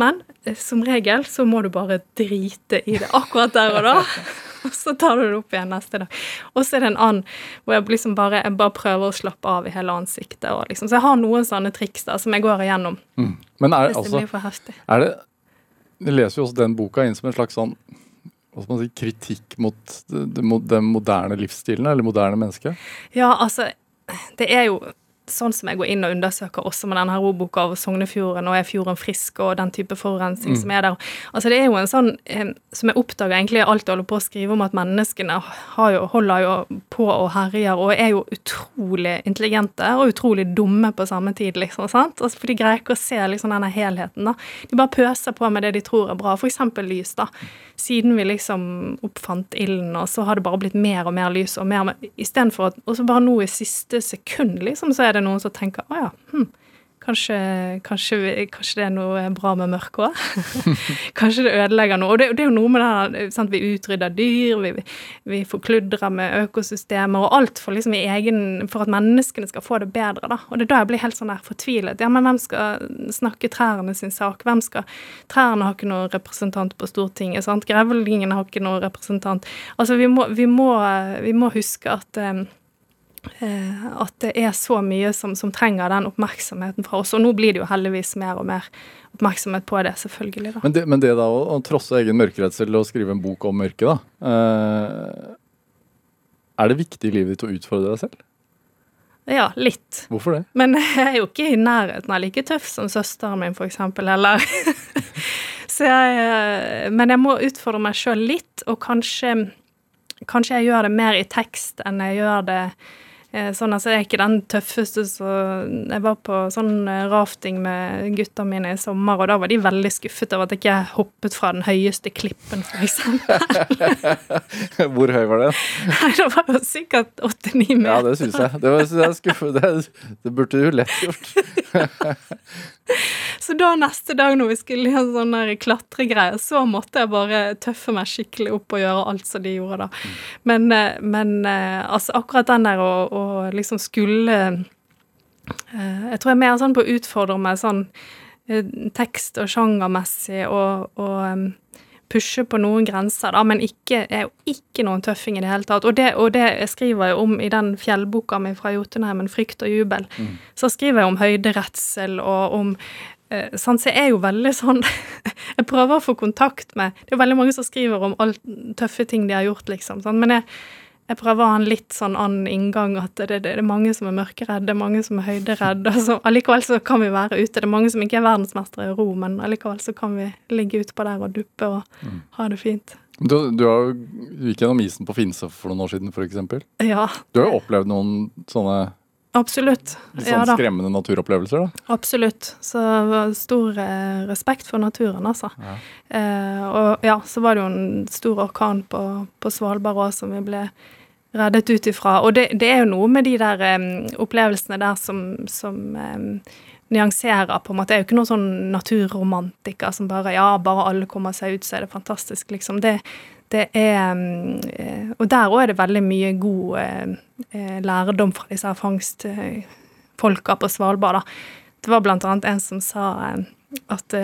Men eh, som regel så må du bare drite i det akkurat der og da. Og så tar du det opp igjen neste dag. Og så er det en annen hvor jeg liksom bare, jeg bare prøver å slappe av i hele ansiktet. Og liksom. Så jeg har noen sånne triks da, som jeg går igjennom. Mm. Men er, Hvis det altså, blir for heftig. er det Jeg leser jo også den boka inn som en slags sånn si, kritikk mot det, det, mo- den moderne livsstilen, eller moderne mennesket? Ja, altså, det er jo sånn som jeg går inn og undersøker også med denne her ordboka over Sognefjorden, og er fjorden frisk, og den type forurensning som er der. Altså, det er jo en sånn eh, som jeg oppdager egentlig alt jeg holder på å skrive om, at menneskene har jo, holder jo på og herjer, og er jo utrolig intelligente og utrolig dumme på samme tid, liksom, sant? Altså, for de greier ikke å se liksom denne helheten, da. De bare pøser på med det de tror er bra, eksempel lys, da. Siden vi liksom oppfant ilden, og så har det bare blitt mer og mer lys og mer istedenfor at Og så bare nå i siste sekund, liksom, så er det noen som tenker å ja, hm, kanskje, kanskje, kanskje det er noe bra med mørket òg? kanskje det ødelegger noe. Og det, det er jo noe med det her, vi utrydder dyr, vi, vi forkludrer med økosystemer, og alt for liksom egen For at menneskene skal få det bedre, da. Og det er da jeg blir helt sånn der fortvilet. Ja, men hvem skal snakke trærne sin sak? Hvem skal Trærne har ikke noen representant på Stortinget, sant? Grevlingene har ikke noen representant. Altså, vi må, vi må, vi må huske at eh, at det er så mye som, som trenger den oppmerksomheten fra oss. Og nå blir det jo heldigvis mer og mer oppmerksomhet på det, selvfølgelig. da. Men det, men det da å, å trosse egen mørkeredsel og skrive en bok om mørket, da eh, Er det viktig i livet ditt å utfordre deg selv? Ja, litt. Hvorfor det? Men jeg er jo ikke i nærheten av like tøff som søsteren min, eksempel, eller Så jeg Men jeg må utfordre meg sjøl litt, og kanskje Kanskje jeg gjør det mer i tekst enn jeg gjør det eh, Sånn, altså, Jeg er ikke den tøffeste, så Jeg var på sånn eh, rafting med gutta mine i sommer, og da var de veldig skuffet over at jeg ikke hoppet fra den høyeste klippen, eksempel. Hvor høy var den? Det var jo sikkert åtte-ni Ja, det syns jeg. Det, var, det, det burde du lett gjort. Så da neste dag når vi skulle gjøre sånn klatregreier, så måtte jeg bare tøffe meg skikkelig opp og gjøre alt som de gjorde da. Men, eh, men eh, altså akkurat den der å, å liksom skulle eh, Jeg tror jeg er mer sånn på å utfordre meg sånn tekst- og sjangermessig og, og pushe på noen grenser, da, men ikke, er jo ikke noen tøffing i det hele tatt. Og det, og det jeg skriver jeg om i den fjellboka mi fra Jotunheimen, 'Frykt og jubel', så skriver jeg om høyderedsel og om eh, sant, Så jeg er jo veldig sånn Jeg prøver å få kontakt med Det er jo veldig mange som skriver om alt tøffe ting de har gjort, liksom. Sant? Men jeg, jeg prøver å ha en litt sånn annen inngang, at det, det, det er mange som er mørkeredde, mange som er høyderedde. Altså, Allikevel så kan vi være ute. Det er mange som ikke er verdensmestere i ro, men allikevel så kan vi ligge utpå der og duppe og ha det fint. Du, du har jo gikk gjennom isen på Finse for noen år siden, f.eks. Ja, Du har jo opplevd noen sånne absolutt. litt Ja sånn da, skremmende naturopplevelser, da? absolutt. Så stor eh, respekt for naturen, altså. Ja. Eh, og ja, så var det jo en stor orkan på, på Svalbard òg som vi ble reddet ut ifra. Og det, det er jo noe med de der um, opplevelsene der som, som um, nyanserer, på en måte. Det er jo ikke noen sånn naturromantiker som bare Ja, bare alle kommer seg ut, så er det fantastisk, liksom. Det, det er eh, Og der òg er det veldig mye god eh, eh, lærdom fra disse fangstfolka på Svalbard, da. Det var blant annet en som sa at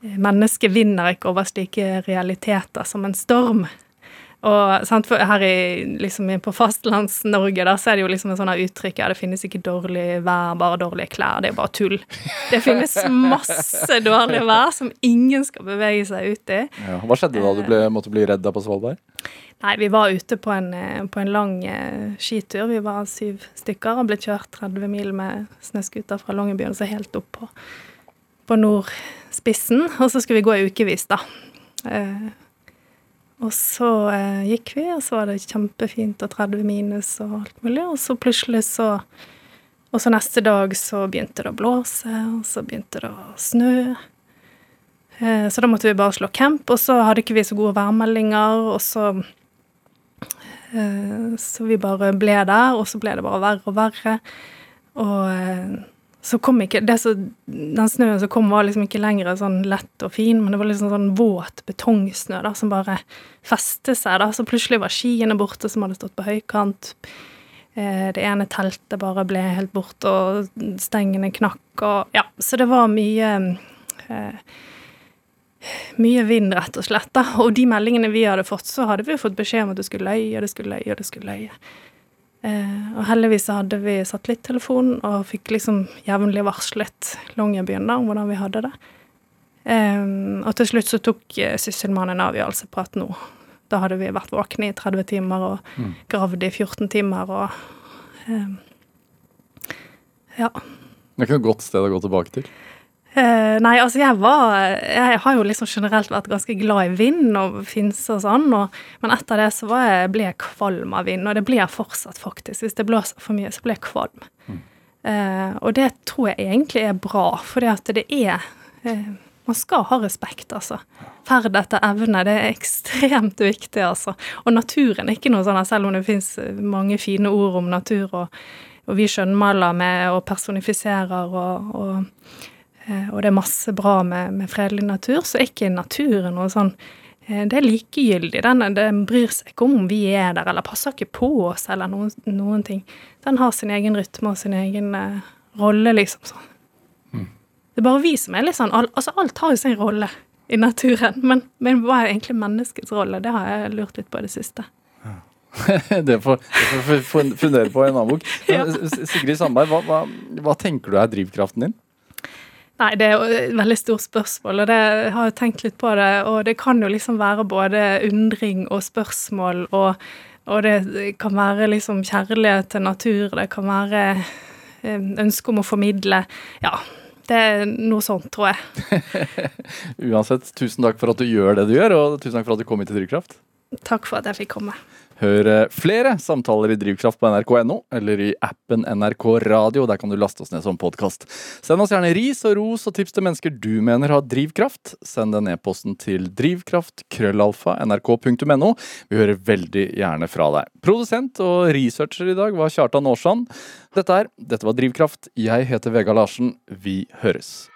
mennesket vinner ikke over slike realiteter som en storm. Og sant, her i, liksom, på Fastlands-Norge da, så er det jo liksom en sånn uttrykk ja, det finnes ikke dårlig vær, bare dårlige klær. Det er bare tull. Det finnes masse dårlig vær som ingen skal bevege seg ut i. Ja. Hva skjedde da du ble, måtte bli redd på Svalbard? Nei, vi var ute på en, eh, på en lang eh, skitur. Vi var syv stykker og ble kjørt 30 mil med snøscooter fra Longyearbyen så helt opp på, på nordspissen. Og så skulle vi gå i ukevis, da. Og så eh, gikk vi, og så var det kjempefint og 30 minus og alt mulig. Og så plutselig så Og så neste dag så begynte det å blåse, og så begynte det å snø. Eh, så da måtte vi bare slå camp, og så hadde ikke vi så gode værmeldinger, og så eh, Så vi bare ble der, og så ble det bare verre og verre. Og eh, så kom ikke så, Den snøen som kom, var liksom ikke lenger sånn lett og fin, men det var liksom sånn våt betongsnø da, som bare festet seg. da, Så plutselig var skiene borte, som hadde stått på høykant. Eh, det ene teltet bare ble helt borte, og stengene knakk, og Ja, så det var mye eh, mye vind, rett og slett. da, Og de meldingene vi hadde fått, så hadde vi fått beskjed om at det skulle løye, det skulle løye, det skulle løye. Eh, og heldigvis så hadde vi satellittelefon og fikk liksom jevnlig varslet Longyearbyen om hvordan vi hadde det. Og til slutt så tok eh, sysselmannen en avgjørelse på at nå Da hadde vi vært våkne i 30 timer og Mm. gravd i 14 timer og eh, Ja. Det er ikke noe godt sted å gå tilbake til. Eh, nei, altså jeg var Jeg har jo liksom generelt vært ganske glad i vind og finse og sånn, og, men etter det så var jeg, ble jeg kvalm av vind, og det blir jeg fortsatt, faktisk. Hvis det blåser for mye, så blir jeg kvalm. Eh, og det tror jeg egentlig er bra, fordi at det er uh, Man skal ha respekt, altså. Ferd etter evne, det er ekstremt viktig, altså. Og naturen er ikke noe sånn, selv om det fins mange fine ord om natur, og, og vi skjønnmaler med og personifiserer og, og og det er masse bra med, med fredelig natur, så er ikke naturen noe sånn eh, Det er likegyldig. Den, den bryr seg ikke om vi er der, eller passer ikke på oss, eller noen, noen ting. Den har sin egen rytme og sin egen uh, rolle, liksom. sånn. Det er bare vi som er litt sånn al, Altså, alt har jo sin rolle i naturen, men, men hva er egentlig menneskets rolle? Det har jeg lurt litt på i det siste. det får det får vi fundere på i en annen bok. Sigrid Sandberg, hva, hva, hva tenker du er drivkraften din? Nei, det er jo et veldig stort spørsmål, og det jeg har jeg tenkt litt på det. Og det kan jo liksom være både undring og spørsmål, og, og det kan være liksom kjærlighet til natur, det kan være eh, ønske om å formidle. Ja, det er noe sånt, tror jeg. Uansett, tusen takk for at du gjør det du gjør, og tusen takk for at du kom hit til Drivkraft. Takk for at jeg fikk komme. Hør eh, flere samtaler i Drivkraft på nrk.no, eller i appen NRK Radio. Der kan du laste oss ned som podkast. Send oss gjerne ris og ros og tips til mennesker du mener har drivkraft. Send den e-posten til drivkraft.krøllalfa.nrk.no. Vi hører veldig gjerne fra deg. Produsent og researcher i dag var Kjartan Aarsand. Dette er Dette var Drivkraft. Jeg heter Vega Larsen. Vi høres.